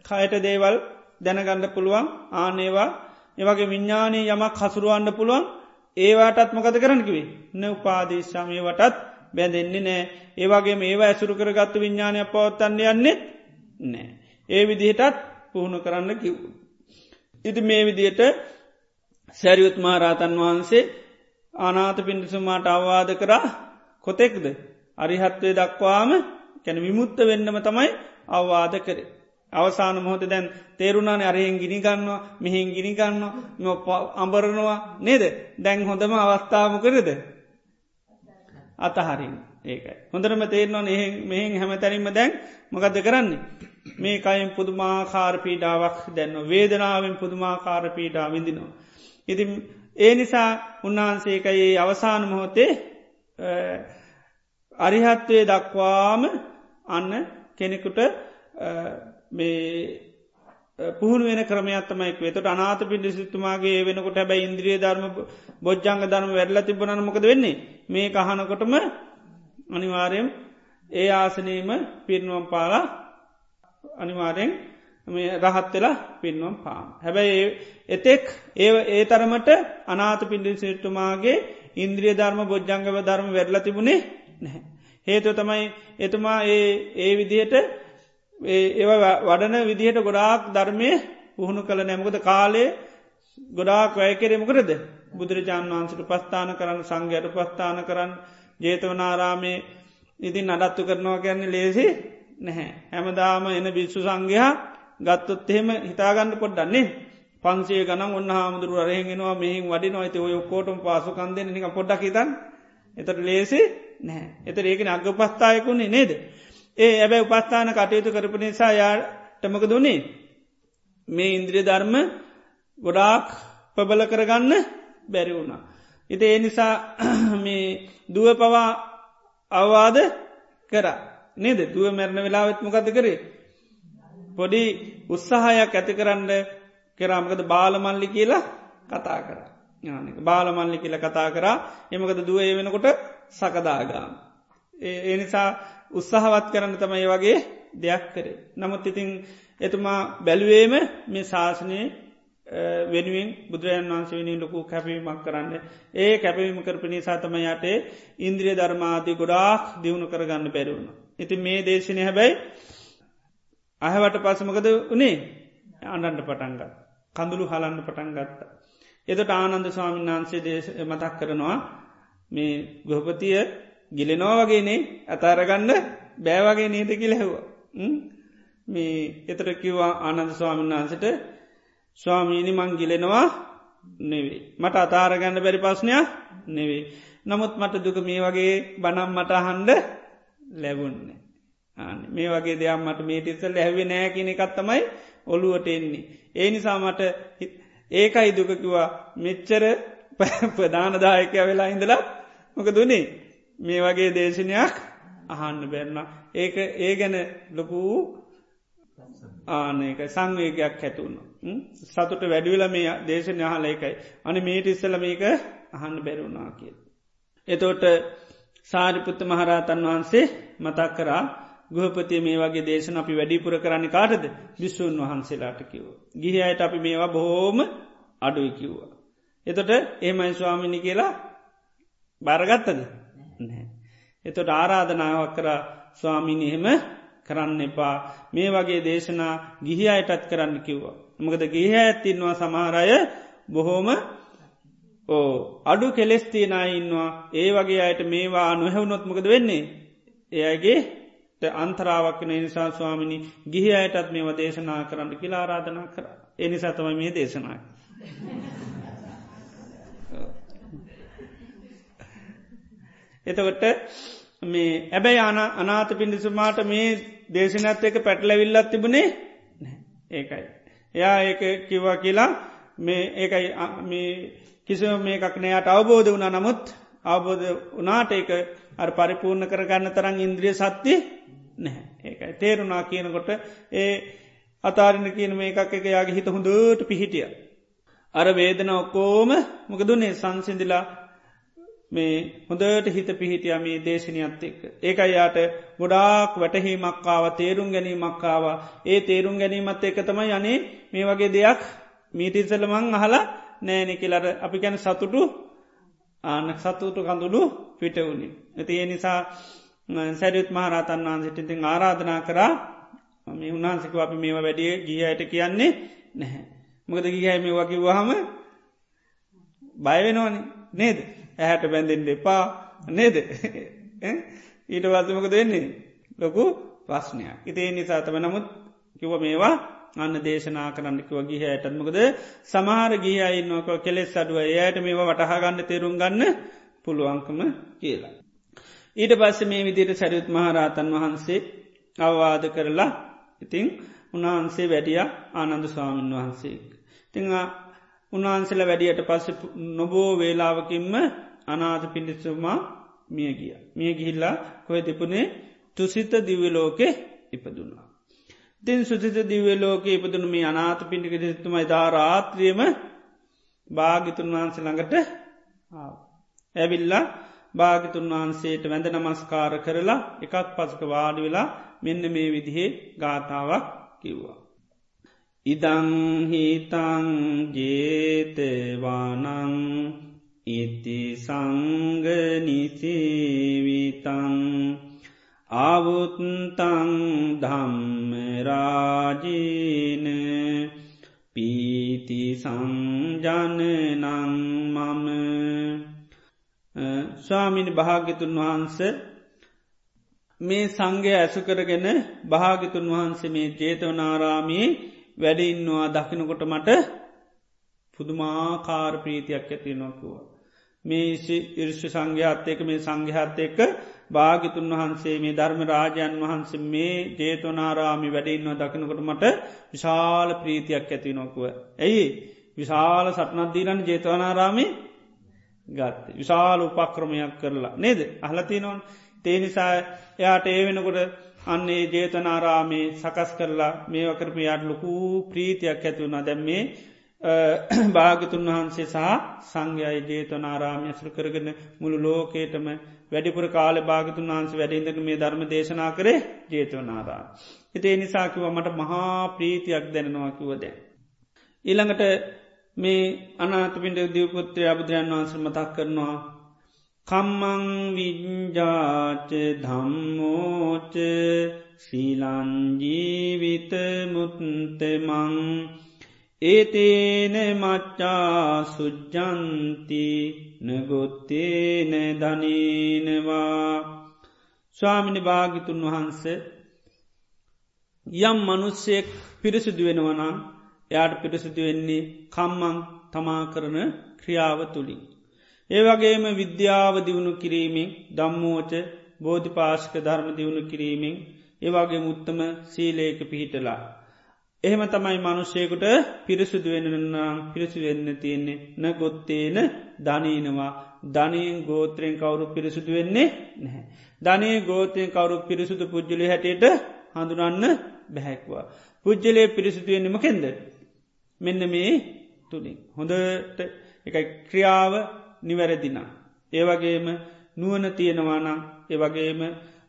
කයට දේවල් දැනගණ්ඩ පුළුවන් ආනේවා ඒවගේ විඤ්ඥානී යමක් හසුරුවන්න පුළුවන් ඒවාටත් මොකද කරනකිවේ න උපාදේශාමයවටත් බැඳෙන්නේ නෑ ඒවගේ මේවා ඇසුරු කරගත්තු විඤ්ඥානය පවත්තන්න යන්නෙත් නෑ. ඒ විදිහටත් පුහුණු කරන්න කිව්. ඉති මේ විදියට සැරියුත් මහරාතන් වහන්සේ ආනාත පිණිසුමාට අවවාද කරා කොතෙක්ද අරිහත්වය දක්වාම කැන විමුත්ත වෙන්නම තමයි අවවාද කරේ. අවසාන මොහොත දැන් තේරුණාන අරයෙන් ගිනිගන්නවා මෙහෙන් ගිනිගන්නවා අඹරනවා නේද? දැන් හොඳම අවස්ථාම කරද අතහරින් ඒකයි. හොඳරම තේරනවා එහ මෙහෙන් හැමතැනීම දැන් මොකද කරන්නේ? මේ කයින් පුදුමාකාර පීඩාවක් දැන්න වේදනාවෙන් පුදුමාකාර පීඩා විඳිනවා. ඉති ඒ නිසා උන්වහන්සේකයේ අවසාන මොහොතේ අරිහත්වය දක්වාම අන්න කෙනෙකුට මේ පුහුණ වෙන ක්‍රමයත්තමයික් වෙතට අනාත පිඩිසිතුමාගේ වෙනකොට හැබැයි ඉන්ද්‍රිය ධර්ම බොජ්ජංග ධර්ම වැඩල තිබනන මොකද වෙන්නේ මේ කහනකොටම අනිවාරයෙන් ඒ ආසනීම පිරිනුවම් පාලා අනිවාරයෙන් රහත් වෙලා පින්වම් පාම්. හැබැයි එතෙක් ඒ ඒ තරමට අනාත පිඩිසිට්තුමාගේ ඉන්ද්‍රිය ධර්ම බොජ්ජංගව ධර්ම වැඩල තිබුණේ නැහැ. හේතු තමයි එතුමා ඒ ඒ විදිහට ඒ වඩන විදිහට ගොඩාක් ධර්මය පුහුණු කළ නැමකද කාලේ ගොඩාක් වැය කෙරෙමකරද බුදුරජාණන් වහන්සට පස්ථාන කරන්න සංඝයට පස්ථාන කරන්න ජේතවනාරාමේ ඉතින් අඩත්තු කරනවා කියන්නේ ලේසි නැහැ. හැමදාම එන බිස්සු සංඝයා ගත්තොත් එහෙම හිතාගන්න පොඩ්ඩන්නේ පන්සේ ගනම් ඔන්න හාමුදුරු අරහෙගෙනවා මෙහින් වඩි නොයිත ඔය ඔක්කෝටම පාසුකන්දෙන නික පොඩ්ඩක් හිතන් එතට ලේසි නැහැ. එත ඒකන අග පස්ථායකුණේ නේද. ඒ ඇබැ උපස්ථාන කටයුතු කරපු නිසා යාටමක දුන්නේ මේ ඉන්ද්‍රිය ධර්ම ගොඩාක් පබල කරගන්න බැරි වුණා. ඉති ඒ නිසා මේ දුව පවා අවවාද කර නේද දුව මැරණ වෙලාවත් මොකද කරේ පොඩි උත්සාහයක් ඇති කරන්න කරාමකද බාලමල්ලි කියලා කතා කර බාලමල්ලි කියල කතා කරා එමකද දුව ඒ වෙනකොට සකදාගාම. ඒ නිසා උත්සාහවත් කරන්න තමයි වගේ දෙයක් කරේ. නමුත් ඉතිං එතුමා බැලුවේම මේ ශාසනය වෙනුවෙන් බුදුරජන් වන්ස වෙනි ලොකු කැපීමක් කරන්න ඒ කැපවීම කරප නිසා තම යටේ ඉන්ද්‍රිය ධර්මාදී ගොඩාක් දියුණු කරගන්න පැරුණ. ඉති මේ දේශනය හැබැයි අහවට පසමකද උනේ අන්ඩන්ට පටන්ගත්. කඳුළු හලන්න පටන් ගත්ත. එතට ආනන්ද ස්වාමීන් වහන්සේ දේශ මතක් කරනවා මේ ගොහපතිය ගිලෙනෝ වගේනේ අතාරගන්න බෑවගේ නේද කිලෙහවා. මේ එතර කිව්වා ආනන්ද ස්වාමීන් වහන්සට ස්වාමීනි මං ගිලෙනවා නෙවේ. මට අතාරගන්න බැරි පස්්නයක් නෙවේ. නමුත් මට දුක මේ වගේ බනම් මට හන්ඩ ලැබුන්නේ. මේ වගේ දෙයක් මට මේ තිස්සල් ඇැවේ නෑ කියන එකත්තමයි ඔළුවට එන්නේ. ඒ නිසාමට ඒකයි දුකකිවා මෙච්චර ප්‍රධානදායකය වෙලා ඉඳලා මොක දුනේ මේ වගේ දේශනයක් අහන්න බැරන්න. ඒක ඒ ගැන ලොකූ ආනක සංවේගයක් හැතුවුණ. සතුට වැඩියල මේ දේශනය හල එකයි. අන මේට ඉස්සල මේක අහන්න බැරුණා කිය. එතෝට සාරිපුත්ත මහරහතන් වහන්සේ මතක් කරා ගෘහපතිය මේ වගේ දේශන අපි වැඩිපුර කරන්න කාටද විශ්වූන් වහන්සේලාට කිව්ව. ගිහියට අපි මේවා බොහෝම අඩුයි කිව්වා. එතොට ඒමයි ස්වාමිනි කියලා බාරගත්තද නෑ. එතොට ආරාධනාවක් කර ස්වාමිනි එහෙම කරන්න එපා මේ වගේ දේශනා ගිහි අයටත් කරන්න කිව්වා. මොකද ගිහ ඇත්තින්වා සමහරය බොහෝම ඕ අඩු කෙලෙස්තිනයින්වා ඒ වගේ අයට මේවා නොහැවුනොත්මකද වෙන්නේ. එයගේ අන්තරාවක්න නිසා ස්වාමිනි ගිහි අයටත් මේව දේශනා කරන්න කියලා ආරාධනා කර එනිසා තමයි මේ දේශනා. එතකොට මේ ඇබැයි අන අනාත පිඩිසුමාට මේ දේශනත් එක පැටලවිල්ලත් තිබුණේ ඒකයි. එයා ඒක කිව්වා කියලා මේ ඒකයි කිසි මේකක් නෑයට අවබෝධ වුණ නමුත් අවබෝධ වනාට ඒක අර පරිපූර්ණ කරගන්න තරන් ඉන්ද්‍රිය සත්‍යය නැහැ ඒකයි තේරුණා කියනකොට ඒ අතාරණ කියන මේ එකක් එක යාගේ හිත හොඳට පිහිටිය. අර වේදන ඔක්කෝම මොක දුන්නේ සංසිදිලා මේ හොඳට හිත පිහිටිය මේ දේශනයත් එක්ක. ඒක යාට ගොඩාක් වැටහීමක්කාව තේරුම් ගැනීමක්කාව ඒ තේරුම් ගැනීමත් එක තමයි යනේ මේ වගේ දෙයක් මීටිසලමං අහලා නෑනෙ කියලට අපි ගැන සතුටු ආන සතුටු කඳුළු පිටවුණි. ඇති ඒ නිසා සැරියුත් මහරතන් වහන්සිට ඉතින් ආරාධනා කරා. මේ උන්හන්සික අපි මේම වැඩිය ගිහයට කියන්නේ නැහැ. මොකද ගිහැම වගේ වහම බයවෙනවාන නේද? ඇහැට බැඳෙන්ට එපා. නේද? ඊට වත්මක දෙන්නේ ලොකු ප්‍රශ්නයක්. ඉතිේ නිසාතම නමුත් කිව මේවා අන්න දේශනා කරන්නකිව ගිහ ඇටත්මකද සමහර ගිහ අයින්නක කෙලෙස් අඩුව ඒයට මේවා වටහාගන්න තේරුම් ගන්න පුළුවන්කම කියලා. ඊට පස්ස මේ විදියට සැරියුත් මහරහතන් වහන්සේ අවවාද කරලා ඉතිං උන්වහන්සේ වැඩිය ආනන්ද ස්වාමීන් වහන්සේ. තිං උන්වහන්සේල වැඩියට පස්ස නොබෝ වේලාවකින්ම අනාථ පිඩිස්සුමා මිය ගිය. මිය ගිහිල්ලා කොය තිපුණේ තුසිත දිවලෝකෙ ඉපදුනා. තින් සුසිත දිවලෝක ඉපදුන මේ අනාත පිඩික දිස්තුමයි ධාරාත්‍රියම භාගිතුන් වහන්සේ ළඟට ඇවිල්ලා භාගිතුන් වහන්සේට වැඳ නමස්කාර කරලා එකත් පසක වාඩි වෙලා මෙන්න මේ විදිහේ ගාථාවක් කිව්වා. ඉදංහිතං ජේතවානං ඉති සංගනිසේවිතං ආවුත්තං ධම්මරාජීන පීති සංජනනං මම ස්වාමිනි භාග්‍යතුන් වහන්ස මේ සංගය ඇසු කරගෙන භාගිතුන් වහන්සේ මේ ජේතවනාරාමී වැඩඉන්නවා දකිනකොට මට පුදුමාකාර ප්‍රීතියක් ඇති නොකුව. මේ ඉර්ෂ සංඝයාත් එක මේ සංඝහත් එක්ක භාගිතුන් වහන්සේ මේ ධර්ම රාජයන් වහන්සේ මේ ජේතවනාරාමි වැඩඉන්නවා දකිනකොට මට විශාල ප්‍රීතියක් ඇති නොකුව. ඇයි? විශාල සටනත්දීලන් ජේතවනාරාමි? ගත්ත. විශාල උපක්‍රමයක් කරලා. නේද? අහලති නොන් තේනිසා එයාට ඒ වෙනකොට අන්නේ ජේතනාරාමේ සකස් කරලා මේ වකරපයාට ලොකු ප්‍රීතියක් ඇතිවුණ දැම්මේ භාගතුන් වහන්සේ සහ සංඝයයි ජේතනාරාම ඇසුරු කරගෙන මුළු ලෝකේටම වැඩිපුර කාල භාගතුන් වහන්ස වැඩින්දක මේ ධර්ම දේශනා කරේ ජේතවනාරා. හිතේ නිසාකිව මට මහා ප්‍රීතියක් දැනෙනවා කිවද. ඊළඟට මේ අනාතපිට දවපුත්‍රය අබුදුරයන් වහන්ස මතක් කරනවා. කම්මං විඤ්ජාච ධම්මෝච ශීලංජීවිත මුත්තමං ඒතේන මච්චා සුජ්ජන්ති නගොත්තේන ධනීනවා ස්වාමිනි භාගිතුන් වහන්ස යම් මනුස්සයෙක් පිරිසිදු වෙනවනම් එයාට පිරිසිදු වෙන්නේ කම්මං තමා කරන ක්‍රියාව තුළින්. ඒවගේම විද්‍යාව දියුණු කිරීමෙන් දම්මෝච බෝධිපාශක ධර්ම දියුණු කිරීමෙන් ඒවාගේ මුත්තම සීලේක පිහිටලා එහෙම තමයි මනුෂ්‍යයකුට පිරිසුදු වෙනනම් පිරිසු වෙන්න තියෙන්නේ න ගොත්තේන ධනීනවා ධනයෙන් ගෝත්‍රයෙන් කවුරු පිරිසුදු වෙන්නේ නැහැ. ධනය ගෝතයෙන් කවුරු පිරිසුදු පුද්ජලි හැටියට හඳුනන්න බැහැක්වා. පුද්ජලේ පිරිසිදුවෙන්නෙම කෙන්ද. මෙන්න මේ තුළින්. හොඳට එකයි ක්‍රියාව නිවැරදිනා. ඒවගේම නුවන තියෙනවානම් ඒවගේම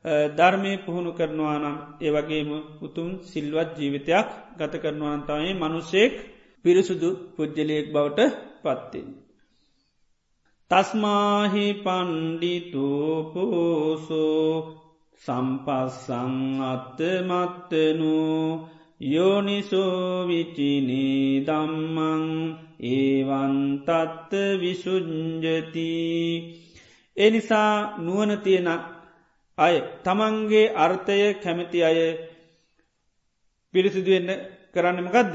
ධර්මය පුහුණු කරනවා නම් ඒවගේම උතුම් සිල්වත් ජීවිතයක් ගත කරනවාන්තමයි මනුස්සෙක් පිරිසුදු පුද්ජලයෙක් බවට පත්තින්. තස්මාහි පණ්ඩිතෝපෝසෝ සම්පස්සං අත්තමත්තනු යෝනිසෝවිචිනී දම්මං ඒවන්තත්ත විසුංජති එනිසා නුවන තියෙන අය තමන්ගේ අර්ථය කැමති අය පිරිසිදුවෙන්න කරන්නමකදද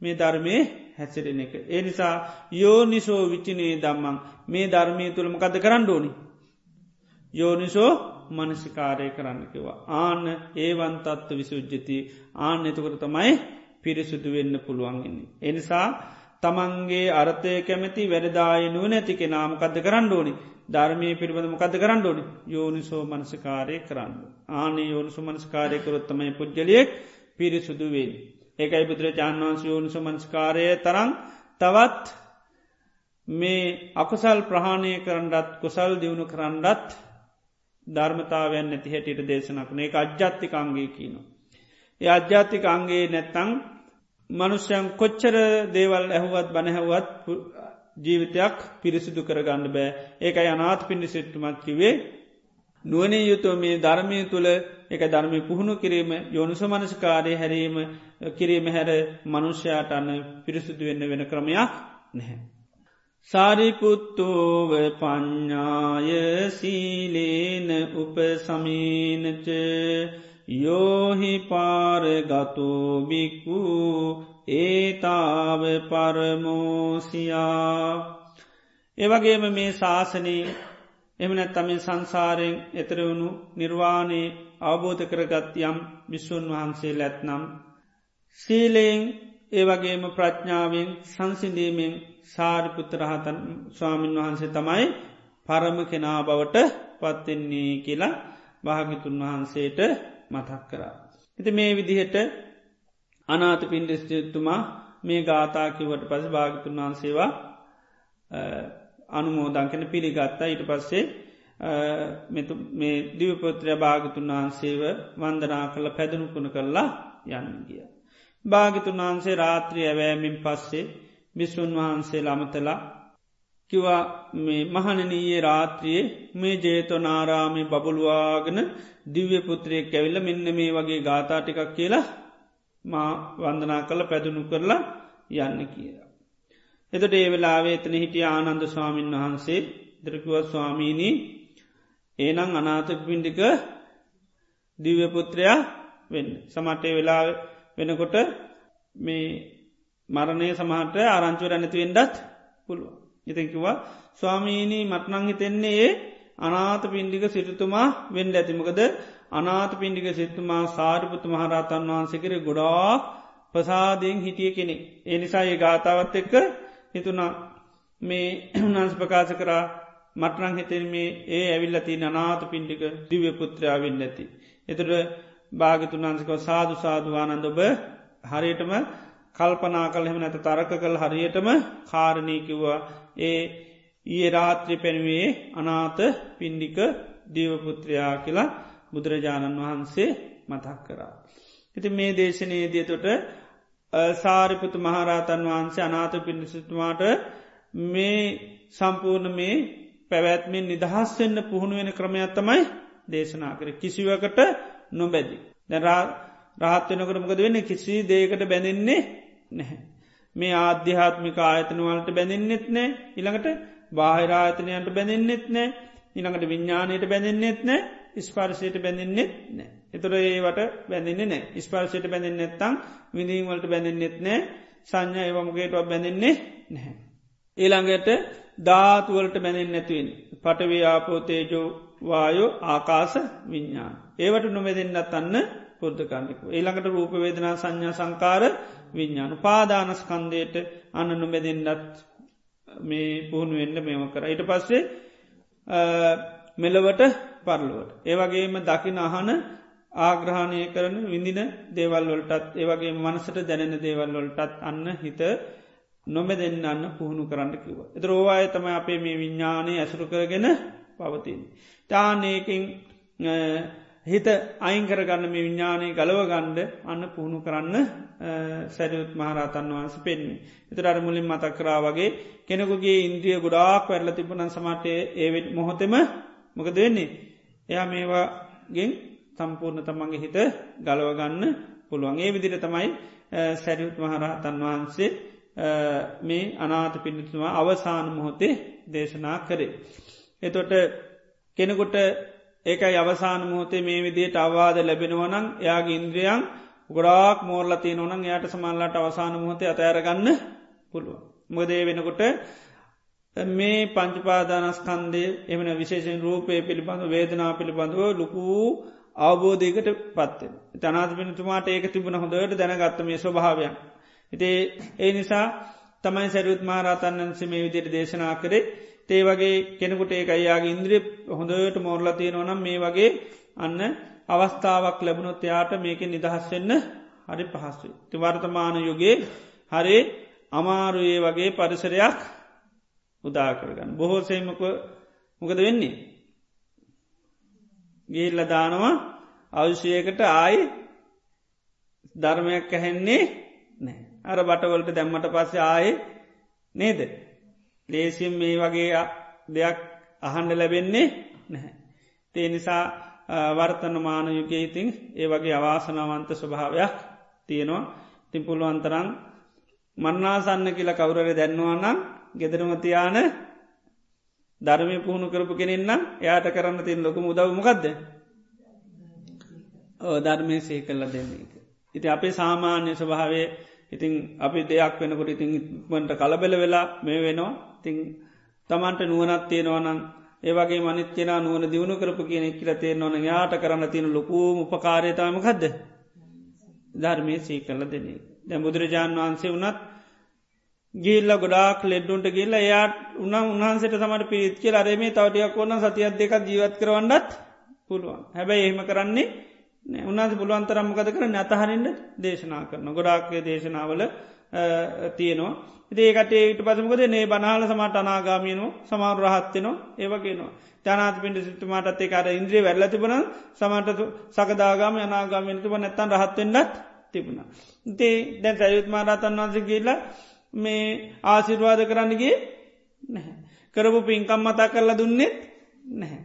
මේ ධර්මය හැසිරෙන එක. ඒ නිසා යෝනිසෝ විචිනේ දම්මං මේ ධර්මය තුළමකද කරන්න ඕනි. යෝනිසෝ මනසිකාරය කරන්නකිවා. ආන්න ඒවන්තත්ව විසුද්ජති ආන්න එතකොට තමයි පිරිසුදු වෙන්න පුළුවන්ගන්නේ. එනිසා තමන්ගේ අර්ථය කැමති වැඩදාය නුව නැතිකෙ නාමකද කරන්න ඕනි ධර්මය පිළිබඳ මොකද කරන්න ඕනි යෝනිසෝ මනසකාරය කරන්න. ආන යෝනිසු මනස්කාරය කරොත්තමයි පුද්ගලියෙක් පිරිසුදුවෙන්. ඒකයි බුදුරජාන් වන්ස යෝනිසු මනස්කාරය තරං තවත් මේ අකුසල් ප්‍රහාණය කරන්නත් කුසල් දියුණු කරන්නත් ධර්මතාවයන් නැති හැටියට දේශනක්න ඒ අජ්ජත්තික අංගේ කියනවා. ඒ අජ්‍යාතික අංගේ නැත්තං මනුෂ්‍යයන් කොච්චර දේවල් ඇහුවත් බැනැහවත් ජීවිතයක් පිරිසිදු කරගන්න බෑ ඒකයි අනාත් පිණි සිට්ටුමත් කිවේ නුවනේ යුතුව මේ ධර්මය තුළ එක ධර්මය පුහුණු කිරීම යොනුස මනස්කාරය හැරීම කිරීම හැර මනුෂ්‍යයාට අන්න පිරිසිදු වෙන්න වෙන ක්‍රමයක් නැහැ. සාරිපුත්තෝව පඤ්ඥාය සීලේන උපසමීනච යෝහි පාරගතෝබික්වූ ඒතාව පරමෝසියා ඒවගේම මේ ශාසනී එමනැත් තම සංසාරයෙන් එතරවුණු නිර්වාණය අවබෝධ කරගත් යම් විශ්වන් වහන්සේ ලැත්නම්. සීලයෙන් ඒවගේම ප්‍රඥාවෙන් සංසිඳීමෙන් සාරිපුත්තරහතන් ස්වාමීන් වහන්සේ තමයි පරම කෙනා බවට පත්වෙන්නේ කියලා භාගිතුන් වහන්සේට මතක් කරා. එති මේ විදිහට අනාත පින්ඩස්ටතුමා මේ ගාතාකිවට පස භාගතුන් වහන්සේවා අනුමෝදංකන පිළිගත්තා ඊට පස්සේ මේ දිවපොත්‍රය භාගතුන් වහන්සේව වන්දනා කළ පැදනුකුණ කරලා යන්න ගිය. භාගතුන් වහන්සේ රාත්‍රී ඇවෑමින් පස්සේ බිස්වන් වහන්සේ ළමතලා කිවා මේ මහනනීයේ රාත්‍රියයේ මේ ජේතනාරාමි බබළුවාගෙන දිව්‍ය පුත්‍රයෙක් ඇවිල්ල මෙන්න මේ වගේ ගාථාටිකක් කියලා මා වන්දනා කළ පැදුණු කරලා යන්න කියලා. එතට ඒ වෙලාවේ එතන හිටිය ආනන්ද ස්වාමීන් වහන්සේ දරකුව ස්වාමීණී ඒනං අනාතක පින්ඩික දිව්‍යපුත්‍රයා වෙන්න. සමටේ වෙලා වෙනකොට මේ මරණය සමහට ආරංචුව ඇනතිවෙන්ඩත් පුළුව. ඉතිකිවා ස්වාමීණී මටනං හිතෙන්නේ ඒ අනාත පින්ඩික සිටතුමා වෙන්ඩ ඇතිමකද අනාත පින්ඩික සිත්තුමා සාරිපුතු මහරහතන් වහන්සකර ගොඩා ප්‍රසාදයෙන් හිටිය කෙනෙ. ඒ නිසා ඒ ගාථාවත් එක්ක හිතුනා මේ උන්හන්ස ප්‍රකාශ කරා මටරං හිතෙන මේ ඒ ඇවිල්ලති අනාත පින්ඩික දිව්‍ය පුත්‍රයාවෙන්න ඇති. එතට භාගිතුනාන්සික සාධු සාධවානන්ද ඔබ හරියටම කල්පනා කළ හෙම නැත තරක කළ හරියටම කාරණීකිව්වා ඒ ඒ රාත්‍රි පැනවේ අනාත පින්ඩික දීවපුත්‍රයා කියලා බුදුරජාණන් වහන්සේ මතක් කරා. ඉති මේ දේශනයේදියතොට සාරිපුතු මහරහතන් වහන්සේ අනාත පිණිසිතුමාට මේ සම්පූර්ණ මේ පැවැත්මෙන් නිදහස් වෙන්න පුහුණු වෙන ක්‍රමයක් තමයි දේශනා කර කිසිවකට නොබැදි. රාත් වෙනකට මොකද වෙන්න කිසි දේකට බැඳෙන්නේ නැහැ. මේ ආධ්‍යාත්මික ආයතනවලට බැඳෙන්න්නෙත් නෑ ඉළඟට බාහිරායතනයන්ට බැඳෙන්න්නෙත් නෑ ඉළඟට විඤ්ඥානයට බැඳෙන්න්නෙත් නෑ ස්පාර්ශයට බැඳෙන්න්නෙත් නෑ එතුර ඒවට බැඳන්නේ නෑ ස්පාර්ශයට බැඳෙන් නැත්තං විඳීමවලට බැඳෙන්න්නෙත් නෑ සංඥ ඒවමගේටව බැඳෙන්නේ නැහැ. ඊළඟට ධාතුවලට බැඳෙන් නැතිවෙන් පටව්‍යාපෝතේජෝ වායෝ ආකාස විඤ්ඥාන. ඒවට නොමෙදෙන්න්නත් අන්න පුද්ධකන්නෙකු. ඒළඟට රූපවේදනා සංඥා සංකාර විඤ්ඥාන පාදානස්කන්දයට අන්න නොමෙදෙන්න්නත් මේ පුහුණු වෙන්න මේම කර. ඊට පස්සේ මෙලවට පරලුවට. ඒවගේම දකින අහන ආග්‍රහණය කරන විඳින දේවල්වලටත් ඒවගේ මනසට දැනෙන දේවල්වලටත් අන්න හිත නොම දෙන්න අන්න පුහුණු කරන්න කිව. එත රෝවාය තම අපේ මේ විඤ්ඥානය ඇසුරු කරගෙන පවතින්. තානයකින් හිත අයිංකරගන්න මේ විඤ්ඥානය ගලව ගණ්ඩ අන්න පුහුණු කරන්න සැරියුත් මහරතන් වහන්ස පෙන්න්නේ. එතර අර මුලින් මතක්කරා වගේ කෙනෙකුගේ ඉන්ද්‍රිය ගොඩාක් වැරල තිබනන් සමටය ඒවිට මොහොතෙම මොකද වෙන්නේ. එයා මේවාගෙන් සම්පූර්ණ තමන්ගේ හිත ගලවගන්න පුළුවන් ඒ විදිර තමයි සැරියුත් මහරහතන් වහන්සේ මේ අනාත පිණිතුවා අවසාන මොහොතේ දේශනා කරේ. එතොට කෙනෙකුට ඒකයි අවසාන මොහොතේ මේ විදියට අවවාද ලැබෙනවනං එයාගේ ඉන්ද්‍රියන් ගොඩාක් මෝර්ලති නොනං යායට සමල්ලට අවසාන මොහොතේ අතෑරගන්න පුළුව. මොදේ වෙනකොට මේ පංචපාදානස්කන්දය එමන විශේෂෙන් රූපය පිළිබඳ වේදනා පිළිබඳව ලොකූ අවබෝධයකට පත්වෙන. තනාත පිනතුමාට ඒක තිබුණ හොඳට දැනගත්ත මේ ස්වභාවයන්. හිතේ ඒ නිසා තමයි සැරුත් මාරාතන්නන්සේ මේ විදියට දේශනා කරේ තේ වගේ කෙනෙකුට ඒ අයියාගේ ඉන්ද්‍රිය හොඳට මෝර්ල තියෙනවනම් මේ වගේ අන්න අවස්ථාවක් ලැබුණොත් එයාට මේක නිදහස්වෙන්න හරි පහස්සු. ති වර්තමාන යුගේ හරි අමාරුයේ වගේ පරිසරයක් උදා කරගන්න. බොහෝසේමක මොකද වෙන්නේ. ගේල්ල දානවා අවශ්‍යයකට ආයි ධර්මයක් ඇහෙන්නේ නෑ. අර බටවලට දැම්මට පස්සේ ආය නේද. ලේසිම් මේ වගේ දෙයක් අහන්ඩ ලැබෙන්නේ නැහැ. තේ නිසා වර්තන මාන යුගයේ ඉතිං ඒ වගේ අවාසනාවන්ත ස්වභාවයක් තියෙනවා තින් පුළුවන්තරන් මන්නාසන්න කියලා කවුරර දැන්නවා නම් ගෙදරමතියාන ධර්මය පුහුණු කරපු කෙනෙන්නම් එයාට කරන්න තින් ලොකු උදවමකක්ද ඕ ධර්මය සේ කල්ල දෙන්නේ. ඉති අපේ සාමාන්‍ය ස්වභාවේ ඉතින් අපි දෙයක් වෙනකොට ඉතින් ඉක්මට කලබෙල වෙලා මේ වෙනවා තිං තමන්ට නුවනත් තියෙනවනම් ඒවගේ මනිත්‍යන නුවන දියුණු කරපු කියන කියල තේරනවන යාට කරන්න තියෙන ලොකූ උපකාරයතාමකක්ද ධර්මය සී කරල දෙන්නේ. දැ බුදුරජාණන් වහන්සේ වනත් ගිල්ල ගොඩාක් ලෙඩ්ඩුන්ට ගිල්ල එයාට උනම් උන්හන්සට තමට පිරිත් කියල අරමේ තවටයක් ඔන්න සතියක් දෙක ජීවත් කරවන්නත් පුළුවන්. හැබැයි එහෙම කරන්නේ උන්හස පුළුවන්තරම්මකද කර නැතහරින්ට දේශනා කරන ගොඩාක්ය දේශනාවල තියනවා. ඒකට ඒට පසමකද නේ බනාල සමට අනාගාමියනවා සමාර රහත්වෙනවා ඒවගේනවා ජනාත පිට සිතුමාටත් ඒකාර ඉන්ද්‍රිය වැල්ල තිබන සමට සකදාගාම අනාගාමයනතුම නැත්තන් රහත්වෙන්නත් තිබුණ. ඉතේ දැන් සැයුත් මාරතන් වන්ස කියල්ලා මේ ආසිර්වාද කරන්නගේ නැහැ. කරපු පින්කම් මතා කරලා දුන්නෙත් නැහැ.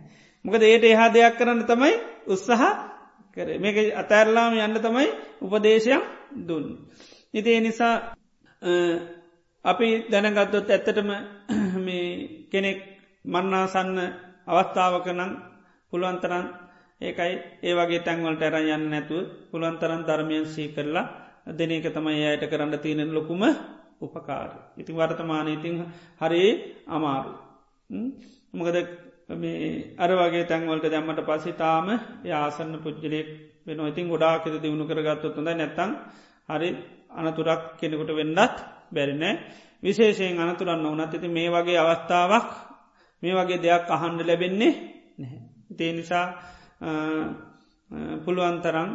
මොකද ඒට එහා දෙයක් කරන්න තමයි උත්සහ කර මේක අතැරලාම යන්න තමයි උපදේශයක් දුන්න. ඉතිේ නිසා අපි දැනගත්තොත් ඇත්තටම මේ කෙනෙක් මන්නාසන්න අවස්ථාවකනං පුළුවන්තරන් ඒකයි ඒවගේ තැන්වලට ඇර යන්න නැතුව පුළුවන්තරන් ධර්මයන් සී කරලා දෙන එක තමයි අයට කරන්න තියෙන ලොකුම උපකාර. ඉතින් වර්තමාන ඉතිං හරි අමාරු. මොකද මේ අර වගේ තැන්වලට දැම්මට පස්සේ තාම යාසන්න පුද්ජලෙක් වෙන ඉතින් ගොඩාකෙද දියුණු කරගත්තොත් හොඳ නැත්තං හරි අනතුරක් කෙනෙකුට වෙන්නත් බැරිනෑ විශේෂයෙන් අනතුරන්න වනත් ඇති මේ වගේ අවස්ථාවක් මේ වගේ දෙයක් අහන්ඩ ලැබෙන්නේ නැහැ. ඉතිේ නිසා පුළුවන්තරං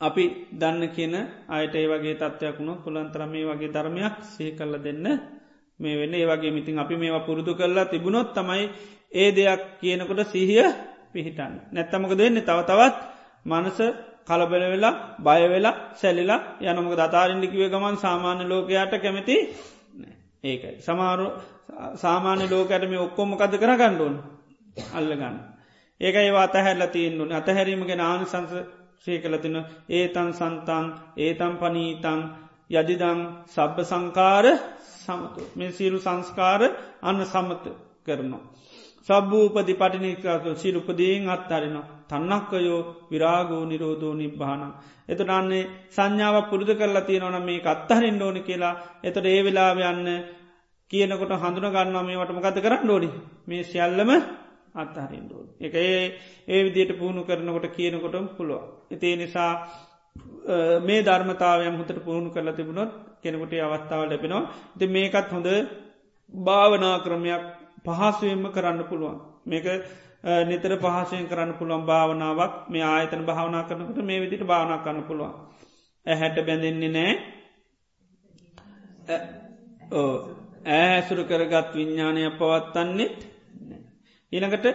අපි දන්න කියන අයට ඒ වගේ තත්වයක් වුණු පුළන්තරම මේ වගේ ධර්මයක් සහ කල්ල දෙන්න මේ වෙන්න ඒ වගේ මිතින් අපි මේවා පුරුදු කරලා තිබුණොත් තමයි ඒ දෙයක් කියනකොට සිහිය පිහිටන්න. නැත්තමක දෙන්නේ තව තවත් මනස කලබල වෙලා බයවෙලා සැලිලා යනමක දතාරින්ඩිකිවේ ගමන් සාමාන්‍ය ලෝකයාට කැමති ඒකයි. සමාරු සාමාන්‍ය ලෝකයට මේ ඔක්කොම කද කර ගණ්ඩුවන් අල්ලගන්න. ඒක ඒවා අතහැල්ල තියන්නුන අතහැරීමගෙන ආනිසංස ශ්‍රී කලතින ඒතන් සන්තන් ඒතම් පනීතං යදිදං සබ්බ සංකාර සමතු මේ සියලු සංස්කාර අන්න සමත කරනවා. සබ්භූපති පටිනිකාක සිරුපදීන් අත්හරිනවා. තන්නක්කයෝ විරාගෝ නිරෝධෝ නිබ්භාන. එතට අන්නේ සංඥාව පුරුදු කරලා තියෙනවන මේ අත්තහරින් ඕනි කියලා එතට ඒ වෙලාව යන්න කියනකොට හඳුන ගන්නවා මේට මකත කරන්න ඕනි මේ සියල්ලම අත්හරින් ඕ. එක ඒ ඒ විදියට පුහුණු කරනකොට කියනකොටම පුළුව. එතිේ නිසා මේ ධර්මතාවයම් හොතට පුහුණු කරලා තිබුණොත් කෙනෙකුට අවස්ථාව ලැබෙනවා. ති මේකත් හොඳ භාවනා ක්‍රමයක් පහසුවෙන්ම කරන්න පුළුවන්. මේක නිතර පහසයෙන් කරන්න පුළුවන් භාවනාවක්. මේ ආයතන භාවනා කරනකට මේ විදිට භාවනා කරන්න පුළුවන්. ඇහැට බැඳෙන්නේ නෑ. ඇහැසුරු කරගත් විඤ්ඥානය පවත්තන්නෙත් ඊළඟට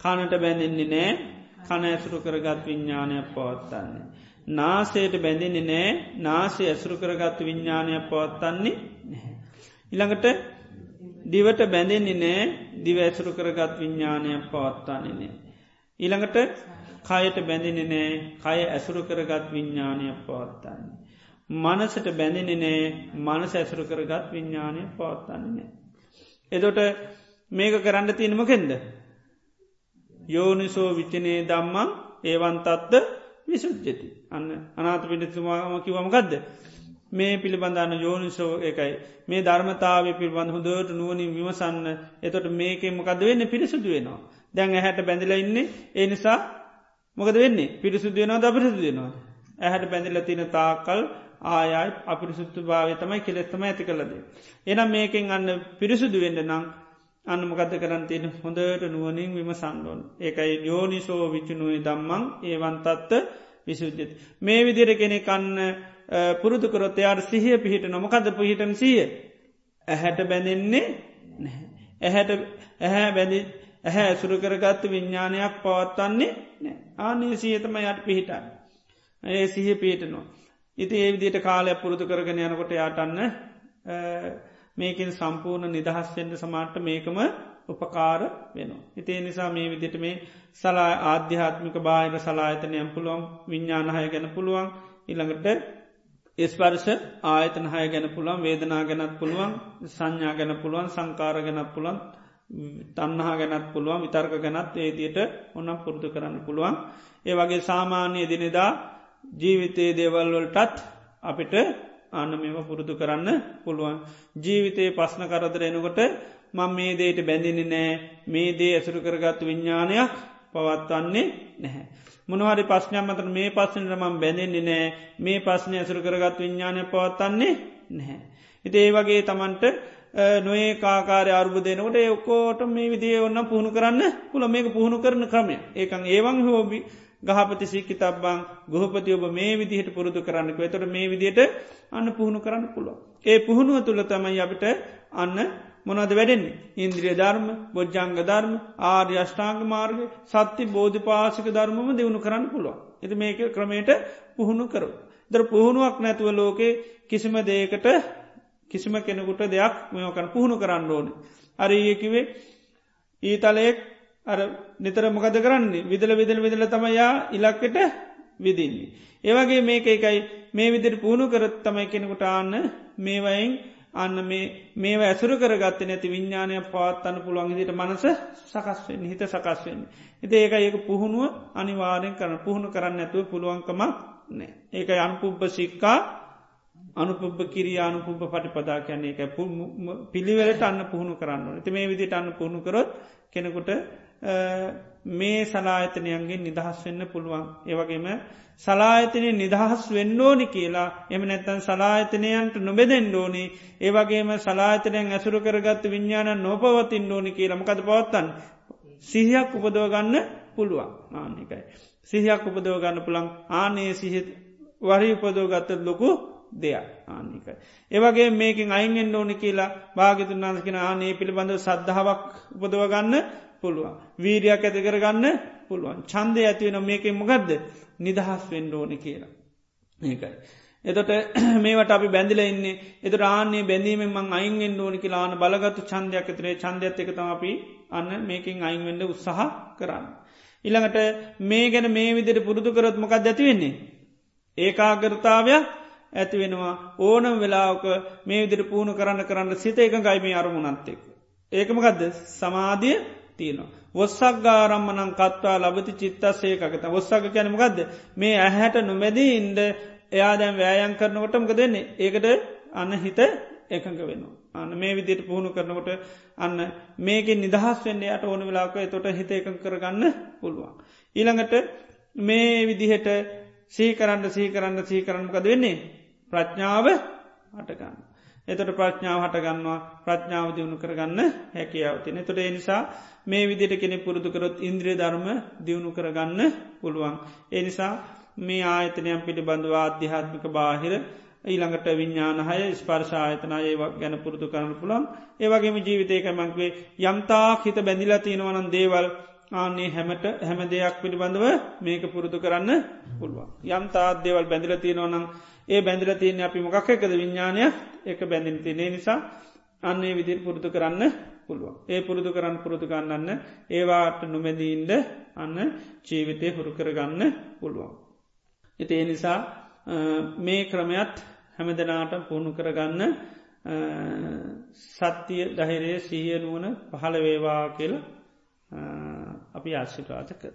කණට බැඳෙන්නේ නෑ කණ ඇසුරු කරගත් විඤ්ඥානයක් පවත්තන්නේ. නාසයට බැඳෙන්නේ නෑ නාසේ ඇසුරු කරගත් විඤ්ඥානයක් පවත්තන්නේ නැහැ. ඉළඟට දිවට බැඳෙන්නේ නෑ දිව ඇසුරු කරගත් විඤ්ඥානයක් පවත්තාන්නේ නෑ. ඊළඟට කයට බැඳෙන නෑ කය ඇසුරු කරගත් විඤ්ඥානයක් පවත්තන්නේ. මනසට බැඳෙන නෑ මනස ඇසුරු කරගත් විඤ්ඥානය පවත්තන්නේ නෑ. එදොට මේක කරන්න තියනමකෙන්ද. යෝනිසෝ විචනය දම්මං ඒවන්තත්ද විසුද්ජති අන්න අනාත පිඩිතුමාම කිවමකක්ද මේ පිළිබඳන්න යෝනිසෝ එකයි. මේ ධර්මතාව පිළිබඳ හොදට නුවනින් විමසන්න. එතොට මේකෙන් මොකද වෙන්න? පිරිසුදු වෙනවා. දැන් ඇහැට බැඳල ඉන්නේ. ඒ නිසා මොකද වෙන්නේ? පිරිසුදු වෙනවා දපිරිසු වෙනවා ඇහැට බැඳල තින තාකල් ආයයි අපිරිසුත්තු භාවය තමයි කෙලෙත්තම ඇති කලද. එනම් මේකෙන් අන්න පිරිසුදු වෙන්න නම් අන්න මොකද කරන්තියෙන හොඳට නුවනින් විම සන්ඩෝන් ඒකයි යෝනිසෝ විචුණුවයි දම්මං ඒවන්තත්ත විසුද්ධති. මේ විදිර කෙනෙ කන්න පුරුදු කරොත් එයාට සිහිය පිහිට නොමකද පිහිටන් සිය ඇහැට බැඳෙන්නේ ඇහැට ඇහැ බැඳි ඇහැ ඇසුරු කරගත්ත විඤ්ඥානයක් පවත්වන්නේ ආනේ සියතම යට පිහිටන්න. ඒ සිහ පිහිටනවා. ඉති ඒ විදියට කාලයක් පුරුදු කරගෙන යනකොට යාටන්න මේකින් සම්පූර්ණ නිදහස්වෙන්ට සමාට මේකම උපකාර වෙනවා. ඉතිේ නිසා මේ විදිට මේ සලා ආධ්‍යාත්මික බාහිර සලායතනයම් පුළුවන් විඤ්ඥානහය ගැන පුළුවන් ඉළඟට ස්පර්ශ ආයතන හය ගැන පුළුවන් වේදනා ගැනත් පුළුවන් සංඥා ගැන පුළුවන් සංකාර ගැනත් පුළන් තන්නහා ගැනත් පුළුවන් විතර්ක ගැනත් ඒතියට ඔන්නම් පුරුදු කරන්න පුළුවන්. ඒ වගේ සාමාන්‍ය දිනෙදා ජීවිතයේ දේවල්වලටත් අපිට අන්න මෙම පුරුදු කරන්න පුළුවන්. ජීවිතයේ පස්න කරදර එනකොට මං මේ දේට බැඳිනි නෑ මේ දේ ඇසුරු කරගත්තු විඤ්ඥානයක් පවත්වන්නේ නැහැ. මොනවාරි පස්්නයක් මතර මේ පස්සනට මං බැඳෙන්නේ නෑ මේ පස්සනය ඇසුරු කරගත් විඤ්ඥානය පවත්වන්නේ නැහැ. ඉති ඒ වගේ තමන්ට නොඒ කාකාරය අර්බුදයනකොට ඔක්කෝට මේ විදිේ ඔන්න පුහුණු කරන්න පුළ මේක පුහුණු කරන ක්‍රමය ඒකන් ඒවන් හෝබි ගහපති සික්කි තබ්බං ගොහපති ඔබ මේ විදිහට පුරුදු කරන්නක එතොට මේ විදියට අන්න පුහුණු කරන්න පුළුව. ඒ පුහුණුව තුළ තමයි අපිට අන්න මොනද වැඩෙන්නේ. ඉන්ද්‍රිය ධර්ම බොජ්ජංග ධර්ම ආර්ය අෂ්ඨාංග මාර්ග සත්‍ය බෝධ පාසික ධර්මම දෙවුණු කරන්න පුළුව. එති මේක ක්‍රමයට පුහුණු කරු. දර පුහුණුවක් නැතුව ලෝකේ කිසිම දේකට කිසිම කෙනෙකුට දෙයක් මෙෝකන පුහුණු කරන්න ඕන. අර ඒකිවේ ඊතලයෙක් අර නිතර මොකද කරන්නේ විදල විදල විදල තමයා ඉලක්කට විදින්නේ. ඒවගේ මේක එකයි මේ විදිර පුුණු කරත් තමයි කෙනෙකුට ආන්න මේවයින් අන්න මේ ඇසුර කරගත්ත නැති විඤ්ඥානය පවත්වන්න පුළුවන් දිට මනස සකස්වෙන් හිත සකස්වෙන්. එති ඒක ඒක පුහුණුව අනිවාරයෙන් කරන පුහුණු කරන්න ඇතුව පුළුවන්කමක් නෑ. ඒක අනුපුබ්බ සික්කා අනුපුබ කිරියානු පුබ පටිපදා කියන්නේ එක පිළිවෙලට අන්න පුහුණු කරන්න. ඇති මේ විදිට අන්න පුහුණු කරොත් කෙනෙකුට මේ සලායතනයන්ගේ නිදහස් වෙන්න පුළුවන්. ඒවගේම සලායතනය නිදහස් වෙන්න ඕනි කියලා එම නැත්තන් සලායතනයන්ට නොබෙදෙන් ඕනි ඒවගේම සලායතනයෙන් ඇසුරු කරගත්ත විඤ්ඥාන නොපවතින් ඕනි කියලා මකද පවත්තන් සිහියක් උපදෝගන්න පුළුවන් ආනිකයි. සිහයක් උපදව ගන්න පුළන් ආනේ සිහිත වරි උපදෝ ගත්තත් ලොකු දෙයක් ආනිකයි. ඒවගේ මේකින් අයිගෙන් ඕනි කියලා භාගිතුන් වන්සකෙන ආනේ පිළිබඳව සද්ධාවක් උපදවගන්න පුළුවන්. වීරයක් ඇති කරගන්න පුළුවන්. චන්දය ඇතිවෙන මේකින් මොගදද නිදහස් වෙන්න ඕනි කියලා. ඒකයි. එතොට මේවට අපි බැඳිල ඉන්නේ එත රාන්නේ බැඳීමෙන් මං අයින්ෙන් ඕනි කියලාන බලගත්තු චන්දයක් ඇතරේ චන්දයත් එක තම අපි අන්න මේකින් අයින්වෙඩ උත්සාහ කරන්න. ඉළඟට මේ ගැන මේ විදිට පුරුදු කරත් මොකක් ඇතිවෙන්නේ. ඒකාගරතාවයක් ඇති වෙනවා ඕනම් වෙලාවක මේ විදිර පුුණු කරන්න කරන්න සිත එක ගයිමේ අරමුණන්තෙක්. ඒකමකදද සමාධිය තියනවා. වොස්සක් ගාරම්මනං කත්වා ලබති චිත්තස්සේකත වොස්සක කැනමගදද මේ ඇහැට නොමැදී ඉන්ඩ එයා දැම් වෑයන් කරනකොටමක දෙන්නේ ඒකට අන්න හිත එකඟ වෙනවා. අන්න මේ විදියට පුහුණු කරනකොට අන්න මේක නිදහස් වෙන්නේ යට ඕන වෙලාක තොට හිත එකං කරගන්න පුළුවන්. ඊළඟට මේ විදිහට සීකරන්න සීකරන්න සීකරන්නකද වෙන්නේ ප්‍රඥාව හටගන්න. එතට ප්‍රඥාව හටගන්නවා ප්‍රඥාව දියුණු කරගන්න හැකියාවතින තොට එනිසා මේ විදිට කෙනෙ පුරුදුකරොත් ඉන්ද්‍රිය ධර්ම දියුණු කරගන්න පුළුවන්. එනිසා මේ ආයතනයම් පිළිබඳව අධ්‍යාත්මික බාහිර ඊළඟට විඤ්ඥානහය ස්පර්ශායතන ඒවක් ගැන පුරුදු කරන්න පුළන් ඒවගේම ජීවිතයක මංක්වේ යම්තා හිත බැඳිලා තියෙනවනන් දේවල් ආන්නේ හැමට හැම දෙයක් පිළිබඳව මේක පුරුදු කරන්න පුළුවන්. යම්තාත් දේවල් බැඳිල තියෙනවනම් ඒ බැඳිල තියන්නේ අපි මොකක් එකද විඤ්ඥානය එක බැඳින් තිනේ නිසා අන්නේ විදිර පුරුදු කරන්න පුළුවන්. ඒ පුරුදු කරන්න පුරුදු ගන්නන්න ඒවාට නොමැදීන්ද අන්න ජීවිතය හුරු කරගන්න පුළුවන්. එති ඒ නිසා මේ ක්‍රමයත් හැමදනාට පුුණු කරගන්න සත්‍යය දහිරේ සීය නුවන පහළ වේවා කියල අපි ආශිටවාත කර.